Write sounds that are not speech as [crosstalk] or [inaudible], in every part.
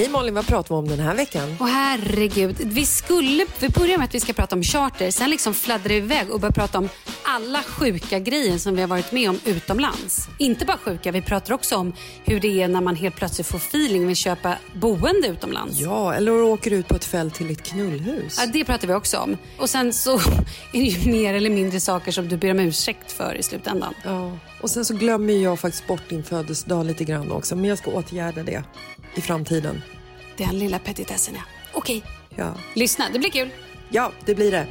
Hej Malin, vad pratar vi om den här veckan? Åh herregud, vi skulle, vi börjar med att vi ska prata om charter, sen liksom fladdrar vi iväg och börjar prata om alla sjuka grejer som vi har varit med om utomlands. Inte bara sjuka, vi pratar också om hur det är när man helt plötsligt får feeling vill köpa boende utomlands. Ja, eller åker ut på ett fält till ett knullhus. Ja, det pratar vi också om. Och sen så [laughs] är det ju mer eller mindre saker som du ber om ursäkt för i slutändan. Ja, och sen så glömmer jag faktiskt bort din födelsedag lite grann också, men jag ska åtgärda det i framtiden. Den lilla petitessen ja. Okej, Ja, lyssna, det blir kul. ja det blir det.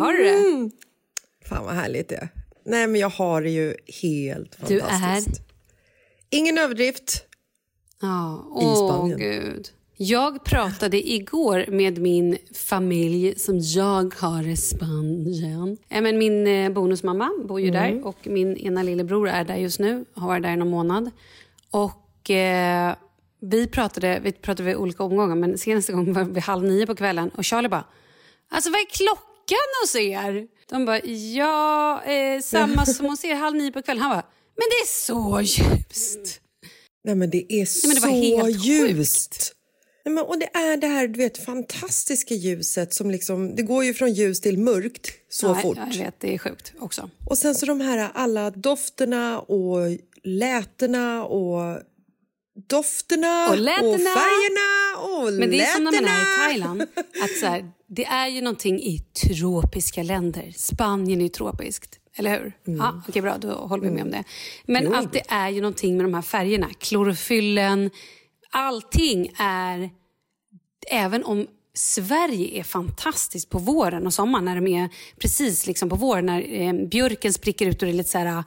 Har du det? Fan vad härligt det är. Nej men jag har det ju helt Du är? fantastiskt. Ingen överdrift. Ja, I åh Spanien. gud. Jag pratade igår med min familj som jag har i Spanien. Men min eh, bonusmamma bor ju Mm. där och min ena lillebror är där just nu. Har varit där i någon månad. Och eh, vi pratade, vi pratade vid olika omgångar men senaste gången var vid halv nio på kvällen och Charlie bara Alltså vad är klockan hos er? De bara ja, eh, samma som hos er, halv nio på kvällen. Han bara men det är så ljust. Nej, men det är men det så ljust. Nej, men, och det är det här du vet, fantastiska ljuset som liksom, det går ju från ljus till mörkt så ja, fort. Jag vet, det är sjukt också. Och sen så de här alla dofterna och lätena och dofterna Och lätena. färgerna och Men det är som när man är i Thailand. Att så här, det är ju någonting i tropiska länder. Spanien är ju tropiskt. Eller hur? Ja, Okej, bra. Då håller vi med om det. Men att det är ju någonting med de här färgerna. Klorofyllen. Allting är... Även om Sverige är fantastiskt på våren och sommaren när de är precis liksom på våren när eh, björken spricker ut och det är lite så här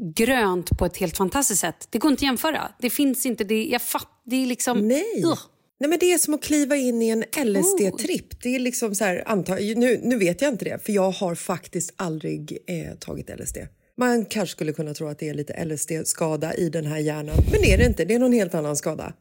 grönt på ett helt fantastiskt sätt. Det går inte att jämföra. Det finns inte. Det, jag fatt, det är liksom... Nej. Ugh. Nej, men det är som att kliva in i en LSD-tripp. Det är liksom så här, anta, nu, nu vet jag inte det, för jag har faktiskt aldrig eh, tagit LSD. Man kanske skulle kunna tro att det är lite LSD-skada i den här hjärnan, men det är det inte. Det är någon helt annan skada.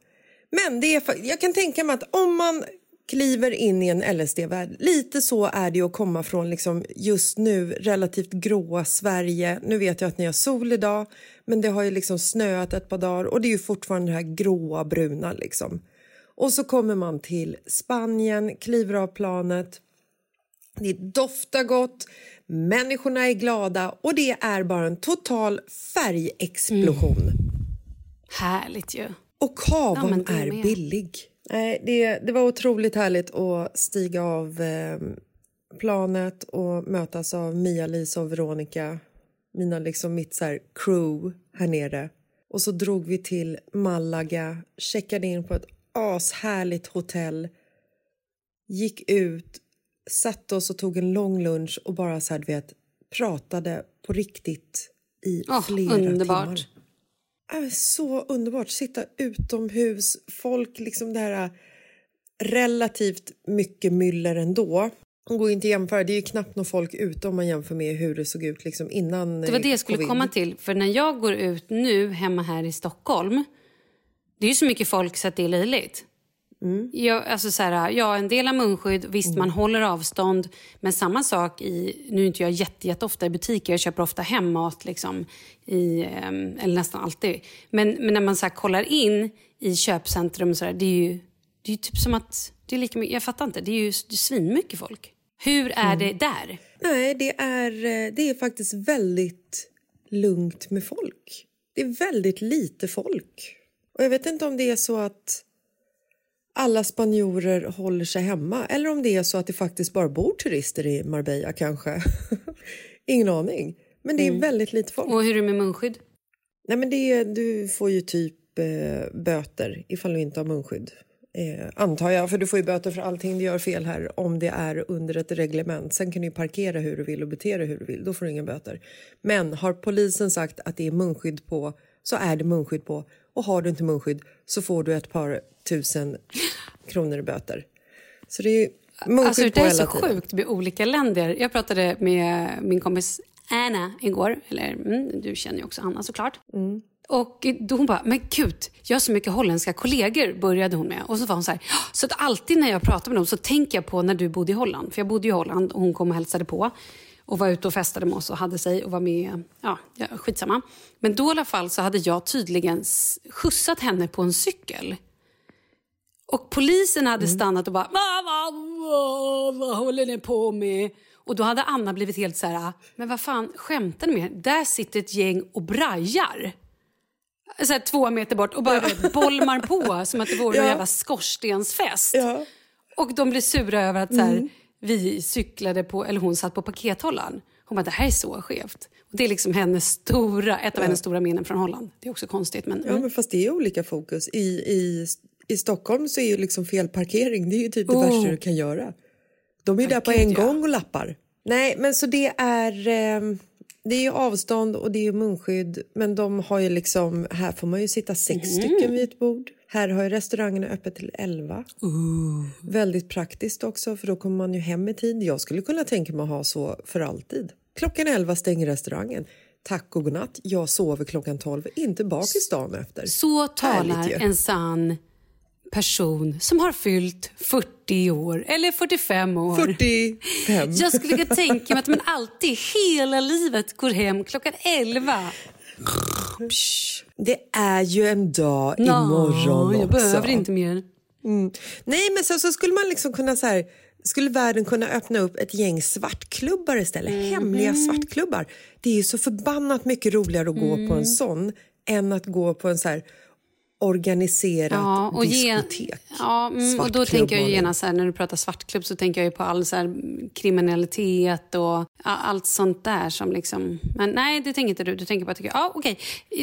Men det är, jag kan tänka mig att om man kliver in i en LSD-värld, lite så är det att komma från liksom just nu relativt gråa Sverige. Nu vet jag att ni har sol idag, men det har ju liksom snöat ett par dagar och det är ju fortfarande det här gråa, bruna liksom. Och så kommer man till Spanien, kliver av planet. Det doftar gott, människorna är glada och det är bara en total färgexplosion. Härligt ju. Och kavan Ja, är med. billig. Nej, det, det var otroligt härligt att stiga av eh, planet och mötas av Mia, Lisa och Veronica. Mina, liksom, mitt så här, crew här nere. Och så drog vi till Malaga, checkade in på ett ashärligt hotell. Gick ut, satte oss och tog en lång lunch och bara så här, vet, pratade på riktigt i Åh, flera underbart. timmar. Så underbart. Sitta utomhus, folk, liksom det här äh, relativt mycket myller ändå. Det går inte att jämföra. Det är ju knappt någon folk ute om man jämför med hur det såg ut liksom innan Det var det jag skulle covid. komma till. För när jag går ut nu hemma här i Stockholm. Det är ju så mycket folk så att det är löjligt. Jag, alltså så här, ja, en del har munskydd, visst man håller avstånd. Men samma sak i, nu är inte jag jätte, jätte ofta i butiker, jag köper ofta hemmat liksom, i, ehm, eller nästan alltid. Men, men när man så här, kollar in i köpcentrum, så här, det är ju det är typ som att, det är lika mycket, jag fattar inte, det är ju det är svinmycket folk. Hur är det där? Nej, det är, eh, det är faktiskt väldigt lugnt med folk. Det är väldigt lite folk. Och jag vet inte om det är så att alla spanjorer håller sig hemma eller om det är så att det faktiskt bara bor turister i Marbella kanske. [laughs] Ingen aning. Men det är väldigt lite folk. Och hur är det med munskydd? Nej, men det är, du får ju typ eh, böter ifall du inte har munskydd. Eh, antar jag, för du får ju böter för allting du gör fel här om det är under ett reglement. Sen kan du ju parkera hur du vill och bete dig hur du vill. Då får du inga böter. Men har polisen sagt att det är munskydd på så är det munskydd på. Och har du inte munskydd så får du ett par tusen kronor i böter. Så det är munskydd Alltså, det är så tiden. sjukt med olika länder. Jag pratade med min kompis Anna igår. Eller mm, du känner ju också Anna såklart. Och då hon bara, men gud, jag har så mycket holländska kollegor, började hon med. Och så var hon så här, "Ja, så att alltid när jag pratar med dem så tänker jag på när du bodde i Holland. För jag bodde i Holland och hon kom och hälsade på. Och var ute och festade med oss och hade sig och var med, ja, ja skitsamma. Men då i alla fall så hade jag tydligen skjutsat henne på en cykel. Och polisen hade stannat och bara vad, vad, håller ni på med? Och då hade Anna blivit helt så här, men vad fan skämtar ni med? Där sitter ett gäng och brajar. Så här, två meter bort och bara vet, [laughs] bolmar på som att det vore en jävla skorstensfest. Ja. Och de blir sura över att så här, vi cyklade på, eller hon satt på pakethållaren. Hon bara, det här är så skevt. Och det är liksom hennes stora, ett av hennes stora minnen från Holland. Det är också konstigt men... Ja, men fast det är olika fokus. I, i, I Stockholm så är ju liksom fel parkering det är ju typ det Oh. värsta du kan göra. De är ju där på en ja. gång och lappar. Nej, men så det är... Eh, det är ju avstånd och det är munskydd. Men de har ju liksom... Här får man ju sitta sex Mhm. stycken vid ett bord. Här har ju restaurangerna öppet till 11. Väldigt praktiskt också, för då kommer man ju hem i tid. Jag skulle kunna tänka mig att ha så för alltid. Klockan 11 stänger restaurangen. Tack och godnatt. Jag sover klockan 12, inte bakis dagen efter. Så talar en sann person som har fyllt 40 år eller 45 år. 45. Jag skulle kunna tänka mig att man alltid hela livet går hem klockan 11. Det är ju en dag Nå, imorgon jag också. behöver inte mer. Nej, men så, så skulle man liksom kunna så här, skulle världen kunna öppna upp ett gäng svartklubbar istället? Mhm. Hemliga svartklubbar. Det är ju så förbannat mycket roligare att gå på Mm. en sån än att gå på en så här organiserat Ja, och, ge, diskotek. ja, mm, och då tänker jag ju genast så här, när du pratar svartklubb så tänker jag ju på all så här, kriminalitet och allt sånt där som liksom... Men nej, det tänker inte du. Du tänker bara, tycker, ja okej,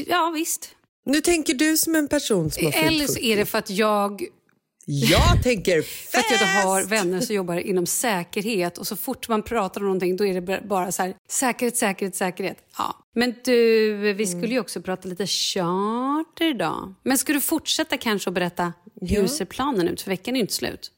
ja visst. Nu tänker du som en person som har fyllt Eller så 40. är det för att jag Jag tänker För att jag har fest! vänner som jobbar inom säkerhet och så fort man pratar om någonting då är det bara så här säkerhet, säkerhet, säkerhet. Ja. Men du, vi skulle ju också prata lite charter idag. Men ska du fortsätta kanske att berätta hur ser planen ut? För veckan är ju inte slut.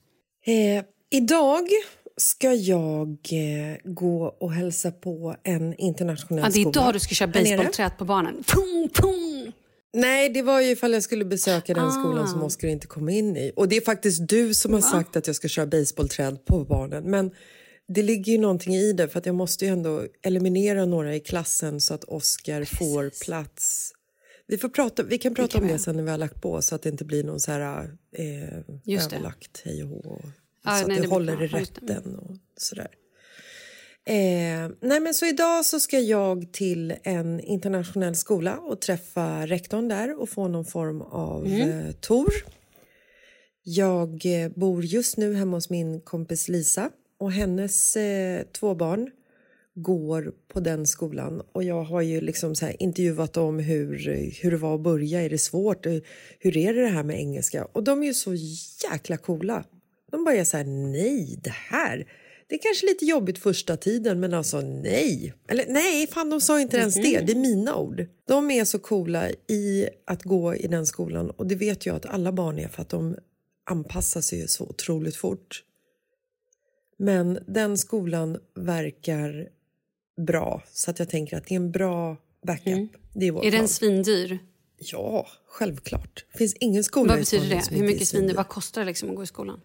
Eh, idag ska jag eh, gå och hälsa på en internationell Ja, det är skola. idag du ska köra basebollträt på barnen. Pum, pum. Nej, det var ju ifall jag skulle besöka den skolan som Oskar inte kom in i. Och det är faktiskt du som har sagt att jag ska köra basebollträd på barnen. Men det ligger ju någonting i det för att jag måste ju ändå eliminera några i klassen så att Oskar får plats. Vi, får prata, vi kan prata kan om det sen när vi har lagt på så att det inte blir någon så här eh, det. överlagt hej och hå. Ja, så att nej, det, det blir håller i det. rätten och sådär. Eh, nej men så idag så ska jag till en internationell skola och träffa rektorn där och få någon form av eh, tour. Jag eh, bor just nu hemma hos min kompis Lisa och hennes eh, två barn går på den skolan och jag har ju liksom så här intervjuat dem hur, hur det var att börja, är det svårt, hur är det det här med engelska? Och de är ju så jäkla coola. De bara är så här, nej det här, det är kanske lite jobbigt första tiden men alltså nej. Eller nej, fan de sa inte ens det, det är mina ord. De är så coola i att gå i den skolan och det vet jag att alla barn är för att de anpassar sig så otroligt fort. Men den skolan verkar bra så att jag tänker att det är en bra backup. Det är, vår Är den svindyr? Ja, självklart. Det finns ingen skola Vad betyder det? Hur mycket svindyr. Vad kostar det liksom att gå i skolan?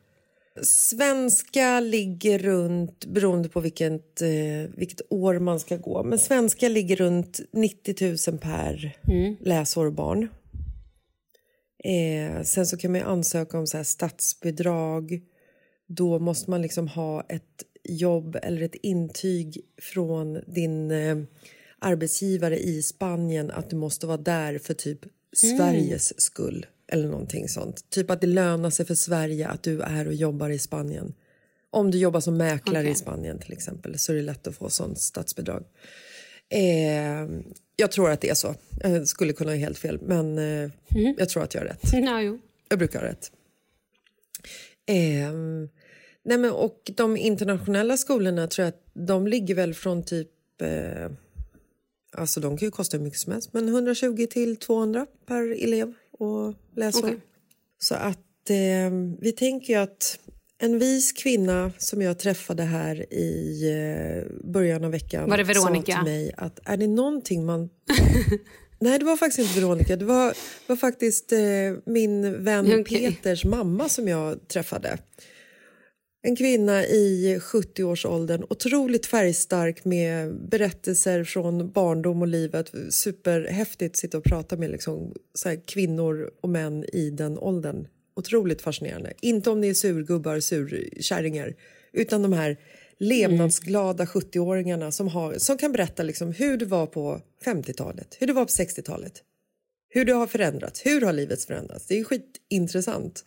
Svenska ligger runt, beroende på vilket, eh, vilket år man ska gå, men svenska ligger runt 90 000 per läsår och barn. Eh, sen så kan man ansöka om så här statsbidrag. Då måste man liksom ha ett jobb eller ett intyg från din eh, arbetsgivare i Spanien att du måste vara där för typ Sveriges skull eller någonting sånt. Typ att det lönar sig för Sverige att du är och jobbar i Spanien. Om du jobbar som mäklare Okej. i Spanien till exempel så är det lätt att få sånt statsbidrag. Eh, jag tror att det är så. Jag skulle kunna ha helt fel, men eh, jag tror att jag har rätt. Ja, jo. Jag brukar ha rätt. Ehm, nej men, och de internationella skolorna tror jag att de ligger väl från typ... Eh, alltså de kan ju kosta hur mycket som helst, men 120 till 200 per elev och läsår. Okej. Så att eh, vi tänker att en vis kvinna som jag träffade här i eh, början av veckan Var det Veronica? sa till mig att är det någonting man [laughs] Nej, det var faktiskt inte Veronica. Det var, var faktiskt eh, min vän Okej. Peters mamma som jag träffade. En kvinna i 70-årsåldern, otroligt färgstark med berättelser från barndom och livet. Superhäftigt att sitta och prata med liksom, så kvinnor och män i den åldern. Otroligt fascinerande. Inte om ni är surgubbar, surkärringar, utan de här levnadsglada 70-åringarna som, har, som kan berätta liksom hur det var på 50-talet, hur det var på 60-talet. Hur det har förändrats, hur har livet förändrats? Det är skitintressant.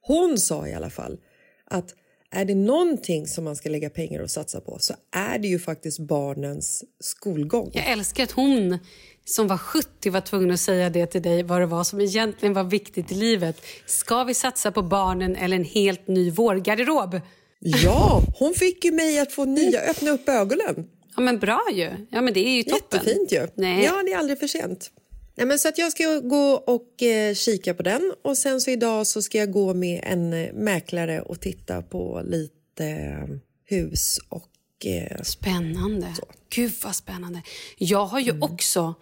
Hon sa i alla fall att är det någonting som man ska lägga pengar och satsa på så är det ju faktiskt barnens skolgång. Jag älskar att hon som var 70 var tvungen att säga det till dig vad det var som egentligen var viktigt i livet. Ska vi satsa på barnen eller en helt ny vårgarderob? Ja, hon fick ju mig att få nya, öppna upp ögonen. Ja men bra ju. Ja men det är ju toppen. Jättefint ju. Nej. Ja, det är aldrig för sent. Nej, men så att jag ska gå och eh, kika på den och sen så idag så ska jag gå med en eh, mäklare och titta på lite eh, hus och eh, Spännande. Gud vad spännande. Jag har Mm. ju också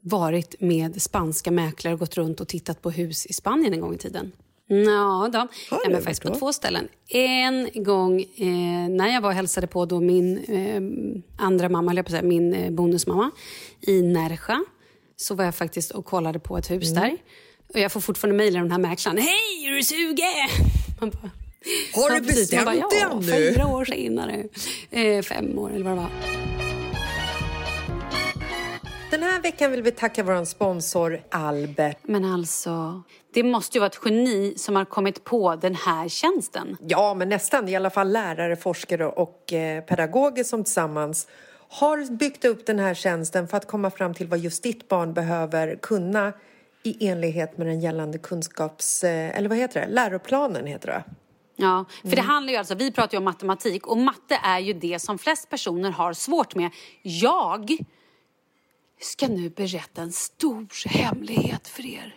varit med spanska mäklare och gått runt och tittat på hus i Spanien en gång i tiden. Ja, då. Har ja, du? men faktiskt på då? två ställen. En gång eh, när jag var och hälsade på då min eh, andra mamma, jag på säga, min eh, bonusmamma i Nerja. Så var jag faktiskt och kollade på ett hus Mm. där. Och jag får fortfarande mejl av den här mäklaren. Hej, är du sugen? Man bara, Har du precis. Bestämt dig ja, nu? Fyra år senare. Eh, fem år eller vad det var. Den här veckan vill vi tacka vår sponsor Albert. Men alltså, det måste ju vara ett geni som har kommit på den här tjänsten. Ja, men nästan. I alla fall lärare, forskare och eh, pedagoger som tillsammans har byggt upp den här tjänsten för att komma fram till vad just ditt barn behöver kunna i enlighet med den gällande kunskaps... Eh, eller vad heter det? Läroplanen heter det. Ja, för det handlar ju alltså, vi pratar ju om matematik och matte är ju det som flest personer har svårt med. Jag ska nu berätta en stor hemlighet för er.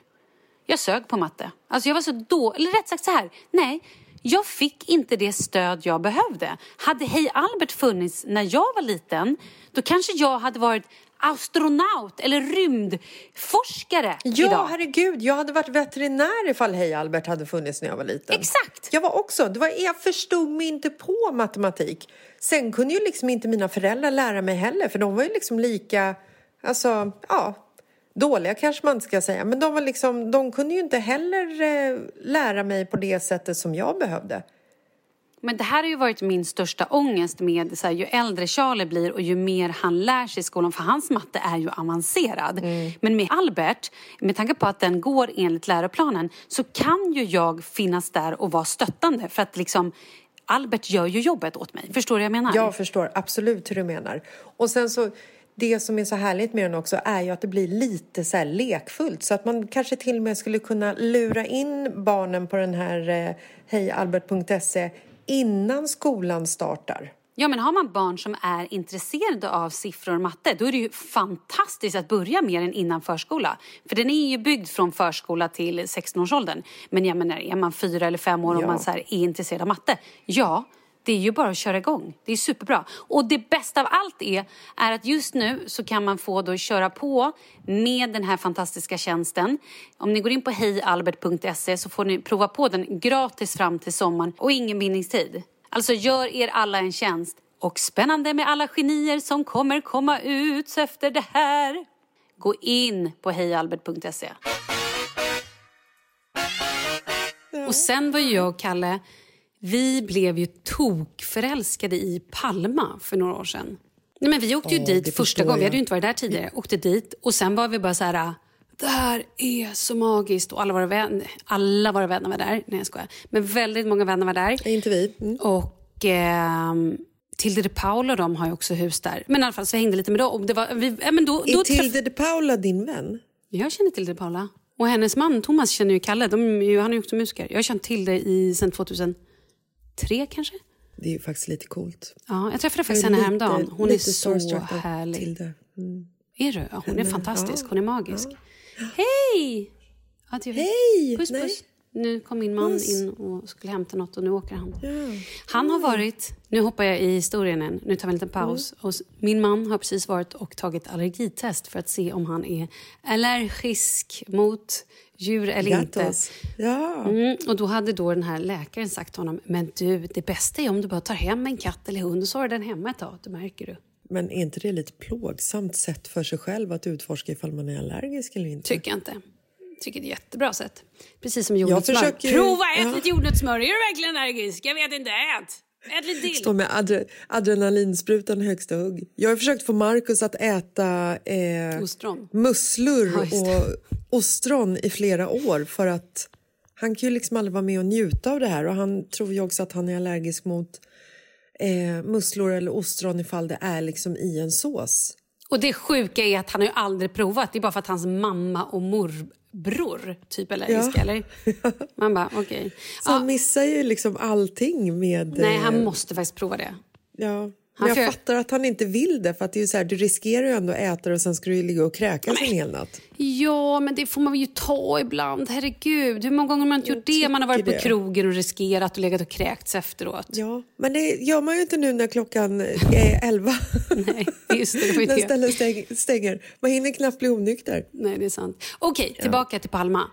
Jag sög på matte. Alltså jag var så då, eller rätt sagt så här, nej, jag fick inte det stöd jag behövde. Hade Hej Albert funnits när jag var liten, då kanske jag hade varit astronaut eller rymdforskare Ja, idag. herregud. Jag hade varit veterinär ifall Hej Albert hade funnits när jag var liten. Exakt. Jag var också. Det var, jag förstod mig inte på matematik. Sen kunde ju liksom inte mina föräldrar lära mig heller, för de var ju liksom lika, alltså, ja, dåliga kanske man inte ska säga, men de var liksom, de kunde ju inte heller eh, lära mig på det sättet som jag behövde. Men det här har ju varit min största ångest med så här, ju äldre Charlie blir och ju mer han lär sig i skolan, för hans matte är ju avancerad. Men med Albert, med tanke på att den går enligt läroplanen, så kan ju jag finnas där och vara stöttande för att liksom Albert gör ju jobbet åt mig. Förstår du vad jag menar? Jag förstår absolut hur du menar. Och sen så, det som är så härligt med den också är ju att det blir lite så lekfullt. Så att man kanske till och med skulle kunna lura in barnen på den här eh, hejalbert.se innan skolan startar. Ja, men har man barn som är intresserade av siffror och matte då är det ju fantastiskt att börja med den innan förskola. För den är ju byggd från förskola till 16-årsåldern. Men jag menar, är man fyra eller fem år och Ja. man så är intresserad av matte, ja, det är ju bara att köra igång. Det är superbra. Och det bästa av allt är, är att just nu så kan man få då köra på med den här fantastiska tjänsten. Om ni går in på hejalbert.se så får ni prova på den gratis fram till sommaren och ingen bindningstid. Alltså gör er alla en tjänst. Och spännande med alla genier som kommer komma ut efter det här. Gå in på hejalbert.se. Och sen var ju jag och Kalle, vi blev ju tokförälskade i Palma för några år sedan. Nej, men vi åkte ju Ja, dit första gången, vi hade ju inte varit där tidigare. Åkte dit och sen var vi bara så här, det här är så magiskt. Och alla våra vänner, alla våra vänner var där. Nej jag skojar. Men väldigt många vänner var där. Är inte vi? Mm. Och ehm, Tilde de Paula och de har ju också hus där. Men i alla fall så jag hängde lite med dem. Det var, vi, ja, men då, då Är Tilde de Paula din vän? jag känner Tilde de Paula. Och hennes man Thomas känner ju Kalle. De, han är ju också musiker. Jag har känt Tilde i, sen 2003 kanske. Det är ju faktiskt lite coolt. Ja, jag träffade faktiskt henne lite- häromdagen. Hon är så härlig. Mm. Är du? Ja, hon är fantastisk. ja. Hon är magisk. Hej! Adjö. Hej! Puss, Nej. puss. Nu kom min man Puss. in och skulle hämta något och nu åker han. Ja. Han har varit, nu hoppar jag i historien igen, nu tar vi en liten paus. Mm. Och min man har precis varit och tagit allergitest för att se om han är allergisk mot djur eller inte. Ja. Mm, och då hade då den här läkaren sagt till honom, men du, det bästa är om du bara tar hem en katt eller hund och så har du den hemma ett tag, det märker du. Men är inte det lite plågsamt sätt för sig själv att utforska ifall man är allergisk eller inte? Tycker jag inte. Tycker det är ett jättebra sätt. Precis som jordnötssmör. försöker Prova ät ja. lite jordnötssmör, är du verkligen allergisk? Jag vet inte, ät! Ät lite till. Stå med adre adrenalinsprutan högsta hugg. Jag har försökt få Markus att äta eh, Ostron. musslor Ja, och ostron i flera år för att han kan ju liksom aldrig vara med och njuta av det här och han tror ju också att han är allergisk mot eh, musslor eller ostron ifall det är liksom i en sås. Och det sjuka är att han har ju aldrig provat. Det är bara för att hans mamma och morbror typ är allergiska, Ja. eller? [laughs] Man bara, okej. Så Ja, han missar ju liksom allting med... nej, eh, han måste faktiskt prova det. Ja. Han Men jag får- fattar att han inte vill det för att det är så här, du riskerar ju ändå att äta det och sen ska du ligga och kräkas en hel natt. Ja, men det får man ju ta ibland. Herregud, hur många gånger har man inte gjort det? Man har varit på det. krogen och riskerat och legat och kräkts efteråt. Ja, men det gör man ju inte nu när klockan är [laughs] elva. Nej, just det, det när stället stäng, stänger. Man hinner knappt bli onykter. Nej, det är sant. Okej, tillbaka till Palma.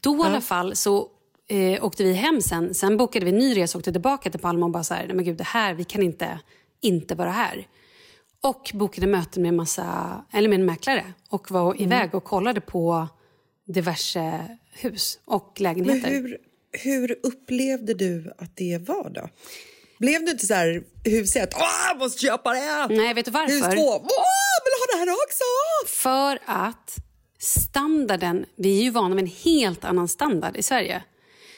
Då i alla fall så eh, åkte vi hem sen. Sen bokade vi en ny resa och åkte tillbaka till Palma och bara så här, nej men gud, det här, vi kan inte inte vara här. Och bokade möten med, massa, eller med en mäklare och var Mm. iväg och kollade på diverse hus och Men lägenheter. hur, hur upplevde du att det var då? Blev du inte så här hus ett, åh, jag måste köpa det! Nej, vet du varför? Hus två, åh, vill ha det här också! För att standarden, vi är ju vana med en helt annan standard i Sverige.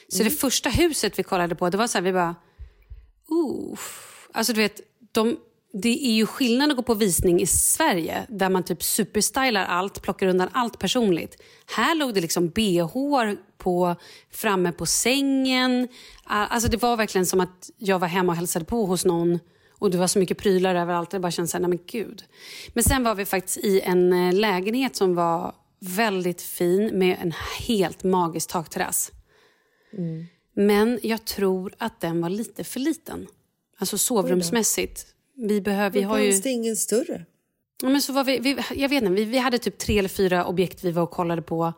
Så det första huset vi kollade på, det var så här, vi bara... Uh. Alltså du vet, de, det är ju skillnad att gå på visning i Sverige där man typ superstylar allt, plockar undan allt personligt. Här låg det liksom bh på, framme på sängen. Alltså det var verkligen som att jag var hemma och hälsade på hos någon och det var så mycket prylar överallt. Det bara kändes så här, nej men gud. Men sen var vi faktiskt i en eh, lägenhet som var väldigt fin med en helt magisk takterrass. Men jag tror att den var lite för liten. Alltså sovrumsmässigt. Vi, behöver, vi har ju... det ingen större? Ja, men så var vi, vi, jag vet inte, vi, vi hade typ tre eller fyra objekt vi var och kollade på.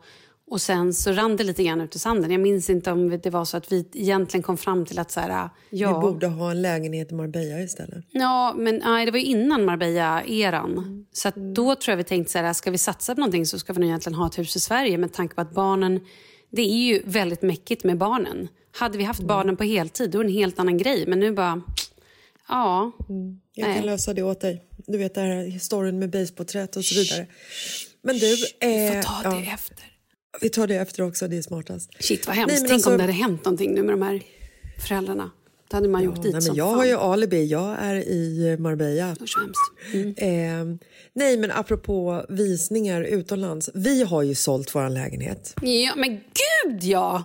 Och sen så rann det lite grann ut i sanden. Jag minns inte om det var så att vi egentligen kom fram till att så här, ja, Vi borde ha en lägenhet i Marbella istället. ja men nej, det var ju innan Marbella-eran. Så att då tror jag vi tänkte så här, ska vi satsa på någonting så ska vi nog egentligen ha ett hus i Sverige med tanke på att barnen, det är ju väldigt mäckigt med barnen. Hade vi haft barnen på heltid då är det en helt annan grej. Men nu bara, ja. Jag Nej. kan lösa det åt dig. Du vet det här historien med baseporträtt och så vidare. Men du... Vi eh, får ta det ja, efter. vi tar det efter också, det är smartast. Shit vad hemskt. Nej, Tänk alltså- om det hade hänt någonting nu med de här föräldrarna. Hade man åkt dit Nej, men jag fan. har ju alibi, jag är i Marbella. Mm. Eh, nej, men apropå visningar utomlands. Vi har ju sålt vår lägenhet. Ja, men gud ja!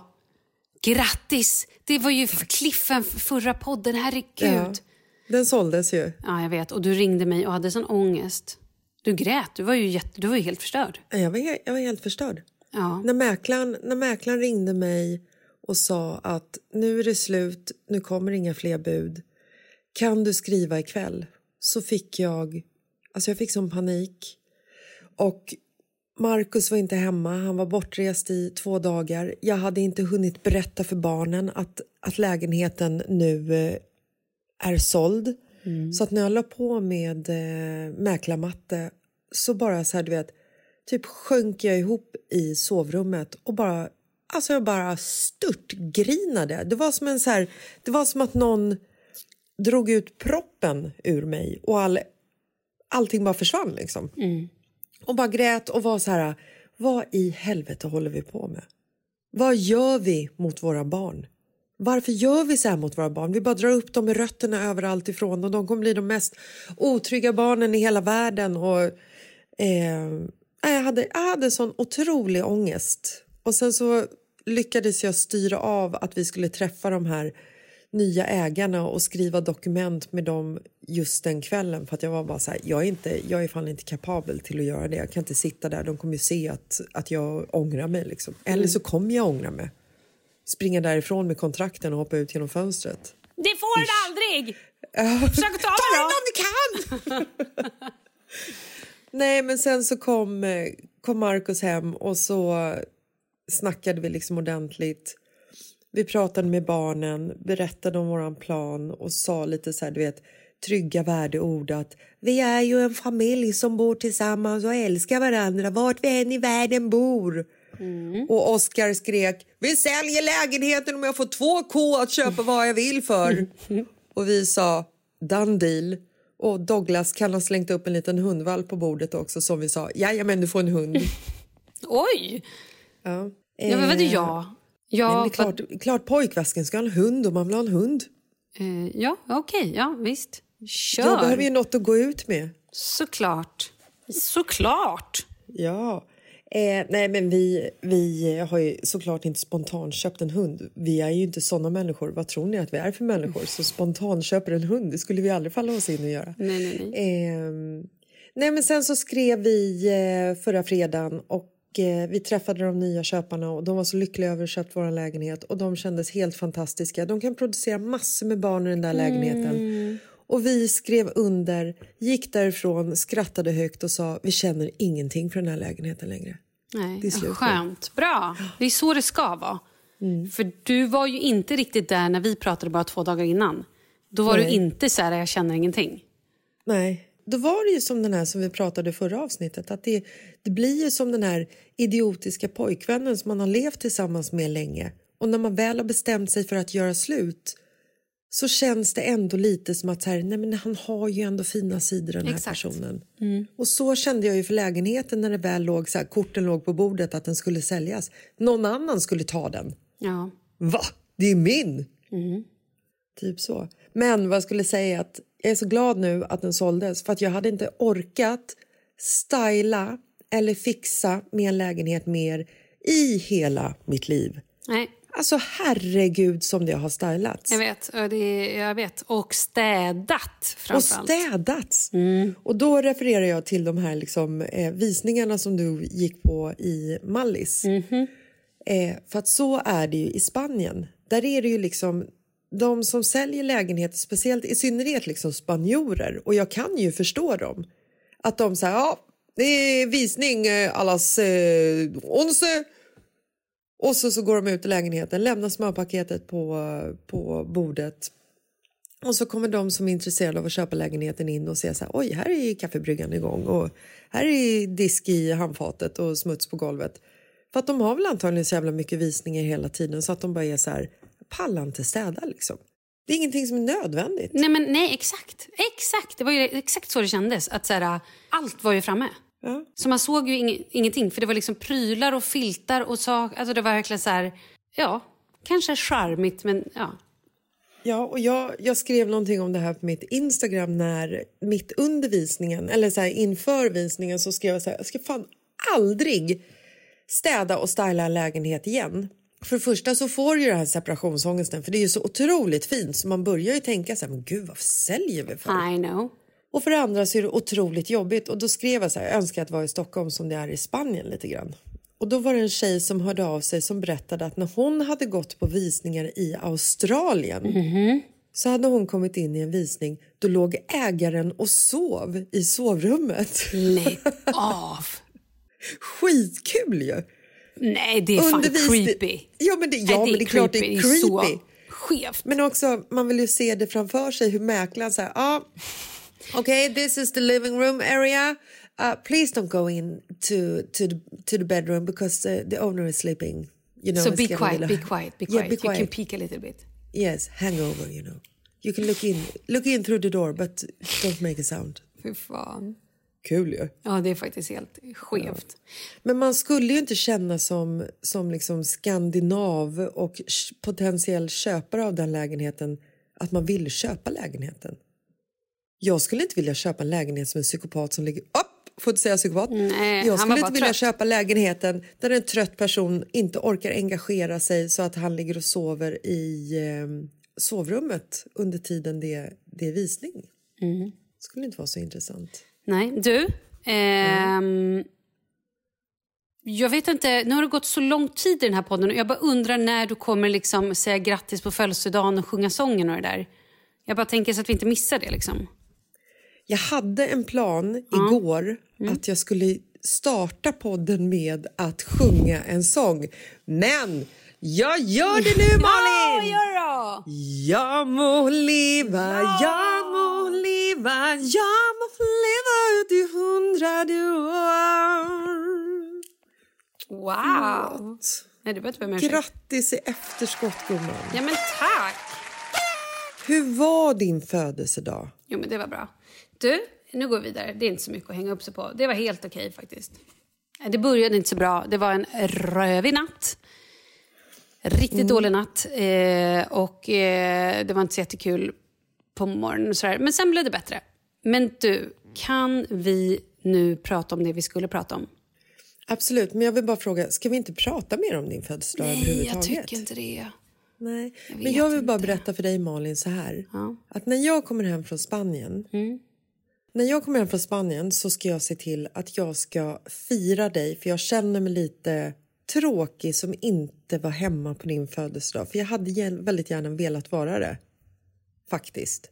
Grattis! Det var ju kliffen för förra podden, herregud. Ja, Ja. Den såldes ju. jag vet. Och du ringde mig och hade sån ångest. Du grät, du var ju, jätte, du var ju helt förstörd. Jag var, jag var helt förstörd. Ja. När mäklaren, när mäklaren ringde mig och sa att nu är det slut, nu kommer inga fler bud. Kan du skriva ikväll? Så fick jag, alltså jag fick sån panik. Och Markus var inte hemma, han var bortrest i två dagar. Jag hade inte hunnit berätta för barnen att, att lägenheten nu eh, är såld. Så att när jag la på med eh, mäklarmatte så bara så här, du vet, typ sjönk jag ihop i sovrummet och bara, alltså jag bara störtgrinade. Det var som en så här, det var som att någon drog ut proppen ur mig och all, allting bara försvann liksom. Och bara grät och var så här, vad i helvete håller vi på med? Vad gör vi mot våra barn? Varför gör vi så här mot våra barn? Vi bara drar upp dem med rötterna överallt ifrån och de kommer bli de mest otrygga barnen i hela världen. Och, eh, jag, hade, jag hade sån otrolig ångest. Och sen så lyckades jag styra av att vi skulle träffa de här nya ägarna och skriva dokument med dem just den kvällen för att jag var bara så här, jag är, inte, jag är fan inte kapabel till att göra det. Jag kan inte sitta där, de kommer ju se att, att jag ångrar mig liksom. Eller så kommer jag ångra mig. Springa därifrån med kontrakten och hoppa ut genom fönstret. Det får du aldrig! Försök att ta Ta den om du kan! Nej, men sen så kom, eh, kom Markus hem och så snackade vi liksom ordentligt. Vi pratade med barnen, berättade om våran plan och sa lite så här, du vet, trygga värdeord att vi är ju en familj som bor tillsammans och älskar varandra vart vi än i världen bor. Och Oskar skrek, vi säljer lägenheten om jag får två K att köpa vad jag vill för. [laughs] och vi sa, done deal. Och Douglas kan ha slängt upp en liten hundvalp på bordet också som vi sa, jajamän du får en hund. [laughs] Oj! ja. Ja, men vadå Eh, ja? Nej, Ja, men det är klart, klart pojkväsken ska ha en hund om man vill ha en hund. eh, ja okej, ja visst. Kör! Jag behöver ju något att gå ut med. Såklart. Såklart! Ja. Eh, nej, men vi, vi har ju såklart inte spontanköpt en hund. Vi är ju inte såna människor. Vad tror ni att vi är för människor som spontanköper en hund? Det skulle vi aldrig falla oss in och göra. Nej, nej, nej. Eh, nej, men sen så skrev vi eh, förra fredagen och eh, vi träffade de nya köparna och de var så lyckliga över att ha köpt vår lägenhet och de kändes helt fantastiska. De kan producera massor med barn i den där lägenheten. Och vi skrev under, gick därifrån, skrattade högt och sa vi känner ingenting för den här lägenheten längre. Nej, Det är slut skönt. Bra. Det är så det ska vara. För du var ju inte riktigt där när vi pratade bara två dagar innan. Då var Nej. du inte så här, jag känner ingenting. Nej, då var det ju som den här som vi pratade i förra avsnittet. Att det, det blir ju som den här idiotiska pojkvännen som man har levt tillsammans med länge. Och när man väl har bestämt sig för att göra slut så känns det ändå lite som att så här, nej men han har ju ändå fina sidor den här Exakt. personen. Och så kände jag ju för lägenheten när det väl låg så här, korten låg på bordet att den skulle säljas. Någon annan skulle ta den. Ja. Va? Det är min! Typ så. Men vad jag skulle säga att jag är så glad nu att den såldes för att jag hade inte orkat styla eller fixa med en lägenhet mer i hela mitt liv. Nej, Alltså herregud som det har stylats. jag vet. Ja, Det, jag vet. Och städat Och framförallt. städats. Och då refererar jag till de här liksom, eh, visningarna som du gick på i Mallis. Eh, för att så är det ju i Spanien. Där är det ju liksom de som säljer lägenheter, speciellt i synnerhet liksom spanjorer, och jag kan ju förstå dem. Att de säger ja, det är visning eh, allas eh, once. Och så, så går de ut i lägenheten, lämnar smörpaketet på, på bordet och så kommer de som är intresserade av att köpa lägenheten in och säger så här, oj, här är kaffebryggan igång och här är disk i handfatet och smuts på golvet. För att de har väl antagligen så jävla mycket visningar hela tiden så att de bara är så här, pallar inte städa liksom. Det är ingenting som är nödvändigt. Nej, men nej, exakt. Exakt. Det var ju exakt så det kändes. Att så här, allt var ju framme. Ja. Så man såg ju ing- ingenting. För det var liksom prylar och filtar och sak. Alltså det var verkligen så här, ja, kanske charmigt men ja. Ja, och jag, jag skrev någonting om det här på mitt Instagram när mitt under visningen, eller så här, inför visningen så skrev jag så här, jag ska fan aldrig städa och styla en lägenhet igen. För det första så får du ju den här separationsångesten för det är ju så otroligt fint så man börjar ju tänka så här, men gud varför säljer vi för? I know. Och för det andra så är det otroligt jobbigt och då skrev jag så här, jag önskar att det var i Stockholm som det är i Spanien lite grann. Och då var det en tjej som hörde av sig som berättade att när hon hade gått på visningar i Australien så hade hon kommit in i en visning då låg ägaren och sov i sovrummet. Lägg [laughs] av. Skitkul ju! Nej, det är fan Under visning- creepy. Ja, men det, ja, Nej, men det är klart det är så creepy. skevt. Men också, man vill ju se det framför sig hur mäklaren säger, ja, ah, okay, this is the living room area. Uh, please don't go in to, to, the, to the bedroom because uh, the owner is sleeping. You know, so be quiet, be quiet, be Yeah, quiet. be You can quiet. peek a little bit. Yes, hangover, you know. You can look in, look in through the door but don't make a sound. Fy fan. Kul ju. Ja, det är faktiskt helt skevt. Men man skulle ju inte känna som, som liksom skandinav och potentiell köpare av den lägenheten att man vill köpa lägenheten. Jag skulle inte vilja köpa en lägenhet som en psykopat som ligger... Upp! Får inte säga psykopat? Nej, jag skulle inte vilja trött. köpa lägenheten där en trött person inte orkar engagera sig så att han ligger och sover i eh, sovrummet under tiden det, det är visning. Mm. skulle inte vara så intressant. Nej, du. Ehm, Jag vet inte, nu har det gått så lång tid i den här podden och jag bara undrar när du kommer liksom säga grattis på födelsedagen och sjunga sången och det där. Jag bara tänker så att vi inte missar det liksom. Jag hade en plan igår att jag skulle starta podden med att sjunga en sång. Men jag gör det nu, [laughs] Malin! gör då! Jag må leva, jag må leva, jag må leva ut i hundrade år. Wow! Nej, du behöver inte. Grattis i efterskott, gumman. Ja, men tack! Hur var din födelsedag? Jo, men det var bra. Du, nu går vi vidare. Det är inte så mycket att hänga upp sig på. Det var helt okej faktiskt. Nej, Det började inte så bra. Det var en rövig natt. Riktigt dålig natt. Eh, och eh, det var inte så jättekul på morgonen. Och sådär. Men sen blev det bättre. Men du, kan vi nu prata om det vi skulle prata om? Absolut, men jag vill bara fråga, ska vi inte prata mer om din födelsedag Nej, jag överhuvudtaget? tycker inte det. Nej, Jag men jag vill bara inte. berätta för dig Malin så här. Ja. Mm. Att när jag kommer hem från Spanien. När jag kommer hem från Spanien så ska jag se till att jag ska fira dig för jag känner mig lite tråkig som inte var hemma på din födelsedag. För jag hade väldigt gärna velat vara det. Faktiskt.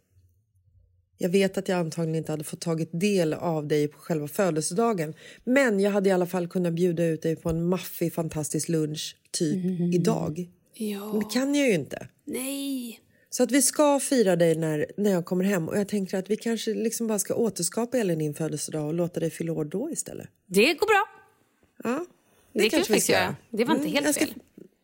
Jag vet att jag antagligen inte hade fått tagit del av dig på själva födelsedagen. Men jag hade i alla fall kunnat bjuda ut dig på en maffig fantastisk lunch typ idag. Ja. Men det kan jag ju inte. Nej. Så att vi ska fira dig när, när jag kommer hem och jag tänker att vi kanske liksom bara ska återskapa hela din födelsedag och låta dig fylla år då istället. Det går bra. Ja, Det, vi kanske faktiskt göra. Det var inte Mm, helt ska, fel.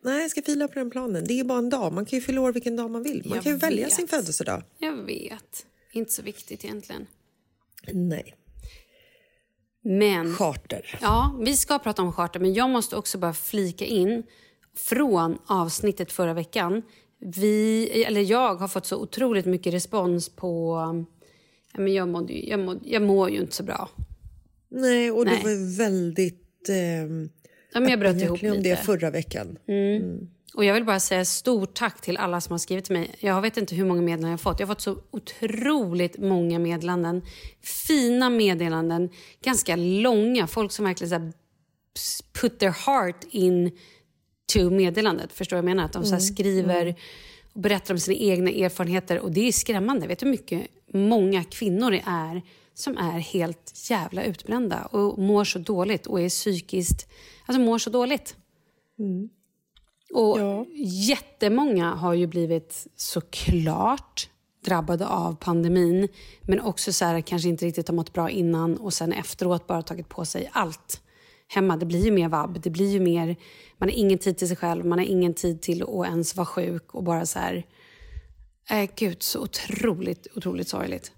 Nej, jag ska fila på den planen. Det är bara en dag. Man kan ju fylla år vilken dag man vill. Man Jag kan ju välja vet. sin födelsedag. Jag vet. Inte så viktigt egentligen. Nej. Men... Charter. Ja, vi ska prata om charter, men jag måste också bara flika in från avsnittet förra veckan. Vi, eller jag har fått så otroligt mycket respons på... Ja, men jag, mådde, jag, mådde, jag mår ju inte så bra. Nej, och Nej. det var väldigt... ehm, Ja, men jag bröt ihop egentligen om lite. det förra veckan. Och jag vill bara säga stort tack till alla som har skrivit till mig. Jag vet inte hur många meddelanden jag har fått. Jag har fått så otroligt många meddelanden. Fina meddelanden, ganska långa. Folk som verkligen så put their heart in to meddelandet. Förstår jag menar? Att de så här skriver och berättar om sina egna erfarenheter. Och det är skrämmande. Vet du hur mycket många kvinnor det är som är helt jävla utbrända och mår så dåligt och är psykiskt, alltså mår så dåligt. Och Ja. jättemånga har ju blivit såklart drabbade av pandemin men också så här, kanske inte riktigt har mått bra innan och sen efteråt bara tagit på sig allt hemma. Det blir ju mer vabb, det blir ju mer... Man har ingen tid till sig själv, man har ingen tid till att ens vara sjuk och bara så här... Äh, gud, så otroligt, otroligt sorgligt.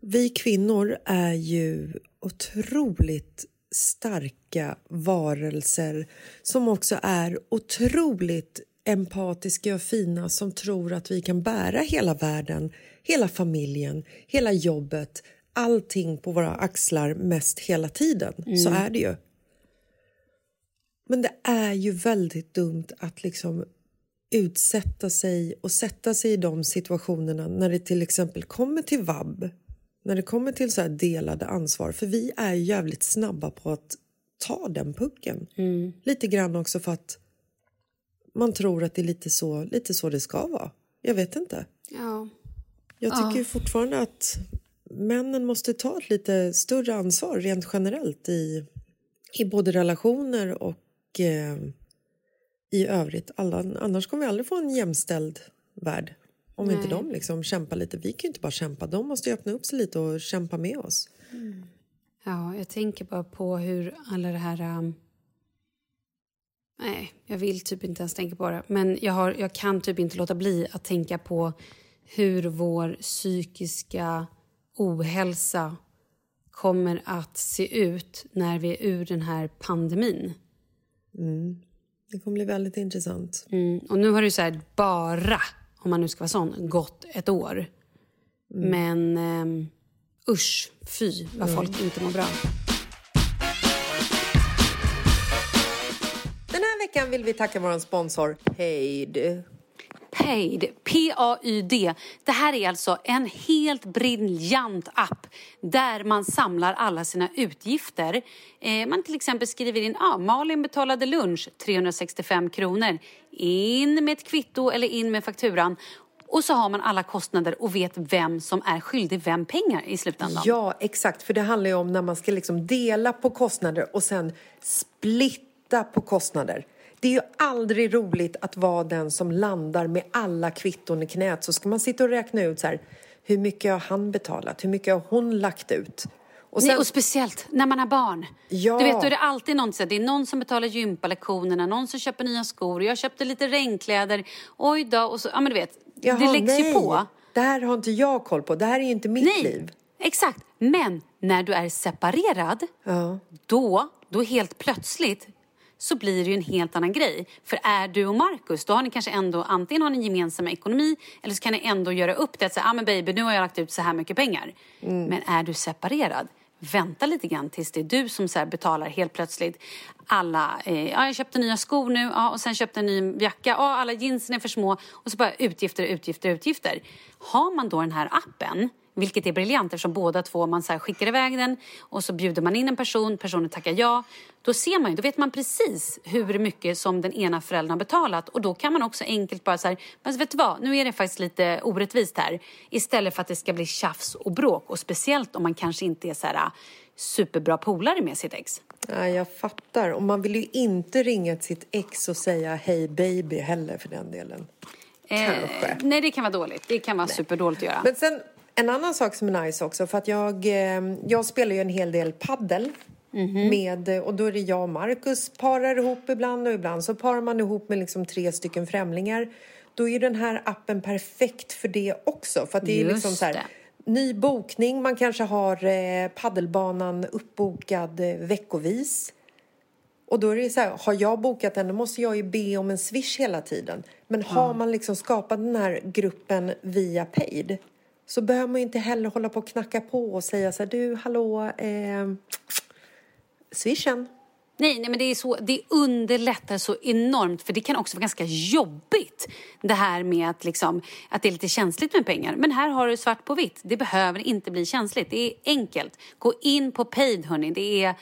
Vi kvinnor är ju otroligt starka varelser som också är otroligt empatiska och fina som tror att vi kan bära hela världen, hela familjen, hela jobbet, allting på våra axlar mest hela tiden. Så är det ju. Men det är ju väldigt dumt att liksom utsätta sig och sätta sig i de situationerna när det till exempel kommer till vab, när det kommer till så här delade ansvar. För vi är ju jävligt snabba på att ta den pucken. Lite grann också för att man tror att det är lite så, lite så det ska vara. Jag vet inte. Ja. Jag tycker ju fortfarande att männen måste ta ett lite större ansvar rent generellt i, i både relationer och eh, i övrigt. Alla, annars kommer vi aldrig få en jämställd värld om inte de liksom kämpar lite. Vi kan ju inte bara kämpa, de måste ju öppna upp sig lite och kämpa med oss. Ja, jag tänker bara på hur alla det här... um, Nej, jag vill typ inte ens tänka på det. Men jag, har, jag kan typ inte låta bli att tänka på hur vår psykiska ohälsa kommer att se ut när vi är ur den här pandemin. Det kommer bli väldigt intressant. Mm. Och nu har ju så här bara, om man nu ska vara sån, gått ett år. Men um, usch, fy vad folk inte mår bra. Den här veckan vill vi tacka vår sponsor Paid. Paid, P-A-Y-D. Det här är alltså en helt briljant app där man samlar alla sina utgifter. Eh, man till exempel skriver in ah, Malin betalade lunch, 365 kronor. In med ett kvitto eller in med fakturan. Och så har man alla kostnader och vet vem som är skyldig vem pengar i slutändan. Ja, exakt. För det handlar ju om när man ska liksom dela på kostnader och sen splitta på kostnader. Det är ju aldrig roligt att vara den som landar med alla kvitton i knät. Så ska man sitta och räkna ut så här, hur mycket har han betalat? Hur mycket har hon lagt ut? Och Nej, sen, och speciellt när man har barn. Ja. Du vet, då är det alltid någon, det är någon som betalar gympalektionerna, någon som köper nya skor, jag köpte lite regnkläder, oj då, och så, ja men du vet, det Jaha, läggs nej, ju på. Det här har inte jag koll på. Det här är ju inte mitt Nej, liv. exakt. Men när du är separerad, Ja. då, då helt plötsligt så blir det ju en helt annan grej. För är du och Markus, då har ni kanske ändå antingen har ni gemensam ekonomi eller så kan ni ändå göra upp det att säga, ah, men baby, nu har jag lagt ut så här mycket pengar. Mm. Men är du separerad, vänta lite grann tills det är du som så betalar helt plötsligt alla, eh, ja jag köpte nya skor nu, ja, och sen köpte en ny jacka, ja alla jeansen är för små och så bara utgifter, utgifter, utgifter. Har man då den här appen vilket är briljant eftersom båda två, man så skickar iväg den och så bjuder man in en person, personen tackar ja. Då ser man ju, då vet man precis hur mycket som den ena föräldern har betalat och då kan man också enkelt bara så här, men vet du vad, nu är det faktiskt lite orättvist här. Istället för att det ska bli tjafs och bråk och speciellt om man kanske inte är så här superbra polare med sitt ex. Ja, jag fattar. Och man vill ju inte ringa till sitt ex och säga hej baby heller för den delen. Kanske. Eh, nej, det kan vara dåligt. Det kan vara superdåligt att göra. Men sen en annan sak som är nice också, för att jag, eh, jag spelar ju en hel del paddel med, och då är det jag och Marcus parar ihop ibland och ibland så parar man ihop med liksom tre stycken främlingar. Då är den här appen perfekt för det också. För det är Just liksom så här, det. ny bokning, man kanske har eh, paddelbanan uppbokad eh, veckovis. Och då är det så här, har jag bokat den då måste jag ju be om en swish hela tiden. Men har man liksom skapat den här gruppen via paid så behöver man inte heller hålla på och knacka på och säga så här, du hallå, eh, swishen. Nej, nej men det, är så, det underlättar så enormt för det kan också vara ganska jobbigt det här med att, liksom, att det är lite känsligt med pengar. Men här har du svart på vitt. Det behöver inte bli känsligt. Det är enkelt. Gå in på Paid hörni. Det är,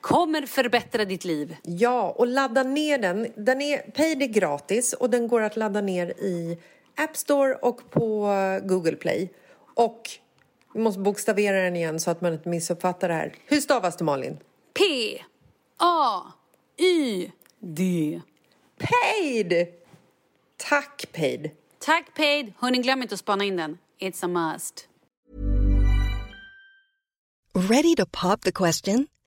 kommer förbättra ditt liv. Ja, och ladda ner den. den är, paid är gratis och den går att ladda ner i App Store och på Google Play. Och vi måste bokstavera den igen så att man inte missuppfattar det här. Hur stavas det Malin? P, A, Y, D. Paid! Tack Paid! Tack Paid. Hörni, glöm inte att spana in den. It's a must. Ready to pop the question?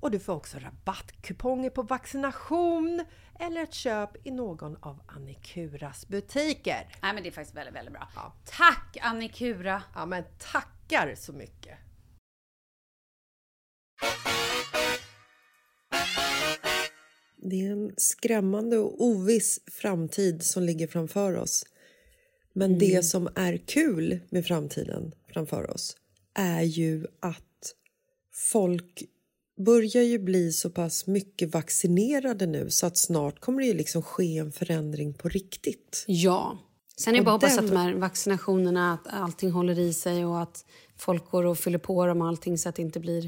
och du får också rabattkuponger på vaccination eller ett köp i någon av Annikuras butiker. Nej, men det är faktiskt väldigt, väldigt bra. Ja. Tack Annikura! Ja, men tackar så mycket! Det är en skrämmande och oviss framtid som ligger framför oss. Men Mm. det som är kul med framtiden framför oss är ju att folk börjar ju bli så pass mycket vaccinerade nu så att snart kommer det ju liksom ske en förändring på riktigt. Ja. Sen är det bara att hoppas att de här vaccinationerna, att allting håller i sig och att folk går och fyller på dem och allting så att det inte blir...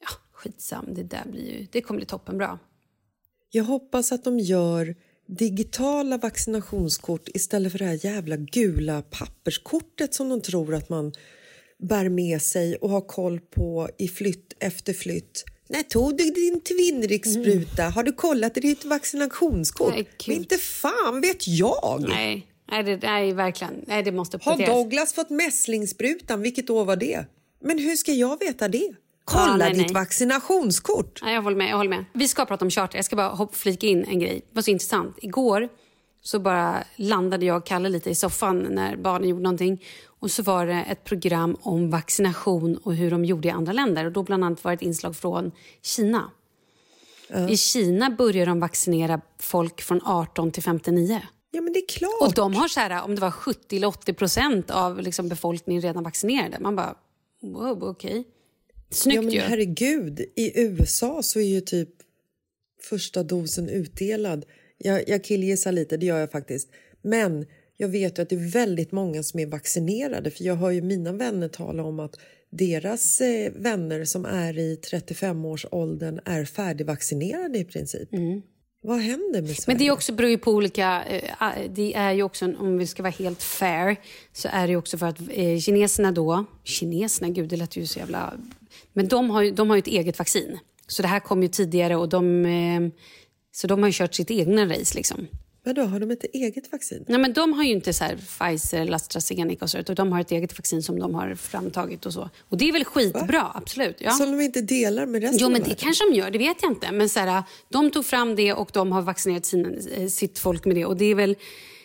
Ja, skitsam. Det där blir ju... Det kommer bli toppenbra. Jag hoppas att de gör digitala vaccinationskort istället för det här jävla gula papperskortet som de tror att man bär med sig och har koll på i flytt efter flytt. När tog du din Twinrix-spruta? Har du kollat ditt vaccinationskort? Nej. Men inte fan vet jag! Nej, nej, det, nej verkligen. Nej, det måste Har uppdateras. Douglas fått mässlingssprutan? Vilket år var det? Men hur ska jag veta det? Kolla Ja, nej, ditt nej. vaccinationskort! Nej, jag håller med. Jag håller med. Vi ska prata om charter. Jag ska bara flika in en grej. Det var så intressant. Igår så bara landade jag och Kalle lite i soffan när barnen gjorde någonting. Och så var det ett program om vaccination och hur de gjorde i andra länder. Och då bland annat var ett inslag från Kina. I Kina börjar de vaccinera folk från 18 till 59. Ja, men det är klart. Och de har så här, om det var 70 eller 80 procent av liksom befolkningen redan vaccinerade. Man bara, wow, okej. Snyggt ja, men ju. herregud, i USA så är ju typ första dosen utdelad. Jag, jag killgissar lite, det gör jag faktiskt. Men jag vet ju att det är väldigt många som är vaccinerade för jag hör ju mina vänner tala om att deras eh, vänner som är i 35-årsåldern är färdigvaccinerade i princip. Vad händer med Sverige? Men det också beror ju på olika... eh, Det är ju också, om vi ska vara helt fair, så är det också för att eh, kineserna då... Kineserna, gud det lät ju så jävla... Men de har ju, de har ju ett eget vaccin. Så det här kom ju tidigare och de... Så de har ju kört sitt egna race liksom. Vadå, har de ett eget vaccin? Nej, men de har ju inte så Pfizer eller AstraZeneca och så, utan de har ett eget vaccin som de har framtagit och så. Och det är väl skitbra, absolut. Ja. Som de inte delar med resten Jo, men det kanske de gör. Det vet jag inte. Men så här, de tog fram det och de har vaccinerat sina, eh, sitt folk med det. Och det är väl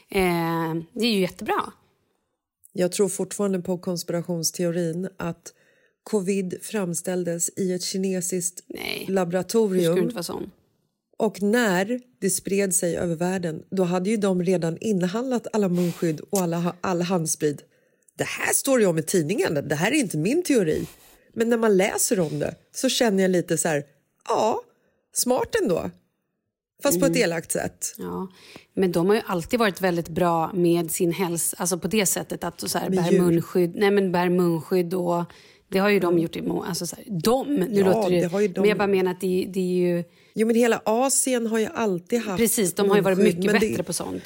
eh, det är ju jättebra. Jag tror fortfarande på konspirationsteorin att covid framställdes i ett kinesiskt Nej, Du laboratorium. ska inte vara sån. Och när det spred sig över världen då hade ju de redan inhandlat alla munskydd och alla, all handsprit. Det här står ju om i tidningen, det här är inte min teori. Men när man läser om det så känner jag lite så här, ja, smart ändå. Fast på ett Mm. elakt sätt. Ja. Men de har ju alltid varit väldigt bra med sin hälsa. Alltså på det sättet att så här, bär munskydd. Nej, men bär munskydd och... Det har ju de gjort i må- alltså så här, De! Nu Ja, låter det, det har ju de Men jag bara menar att det, det är ju... Jo men hela Asien har ju alltid haft Precis, de har ju varit mycket men bättre det, på sånt.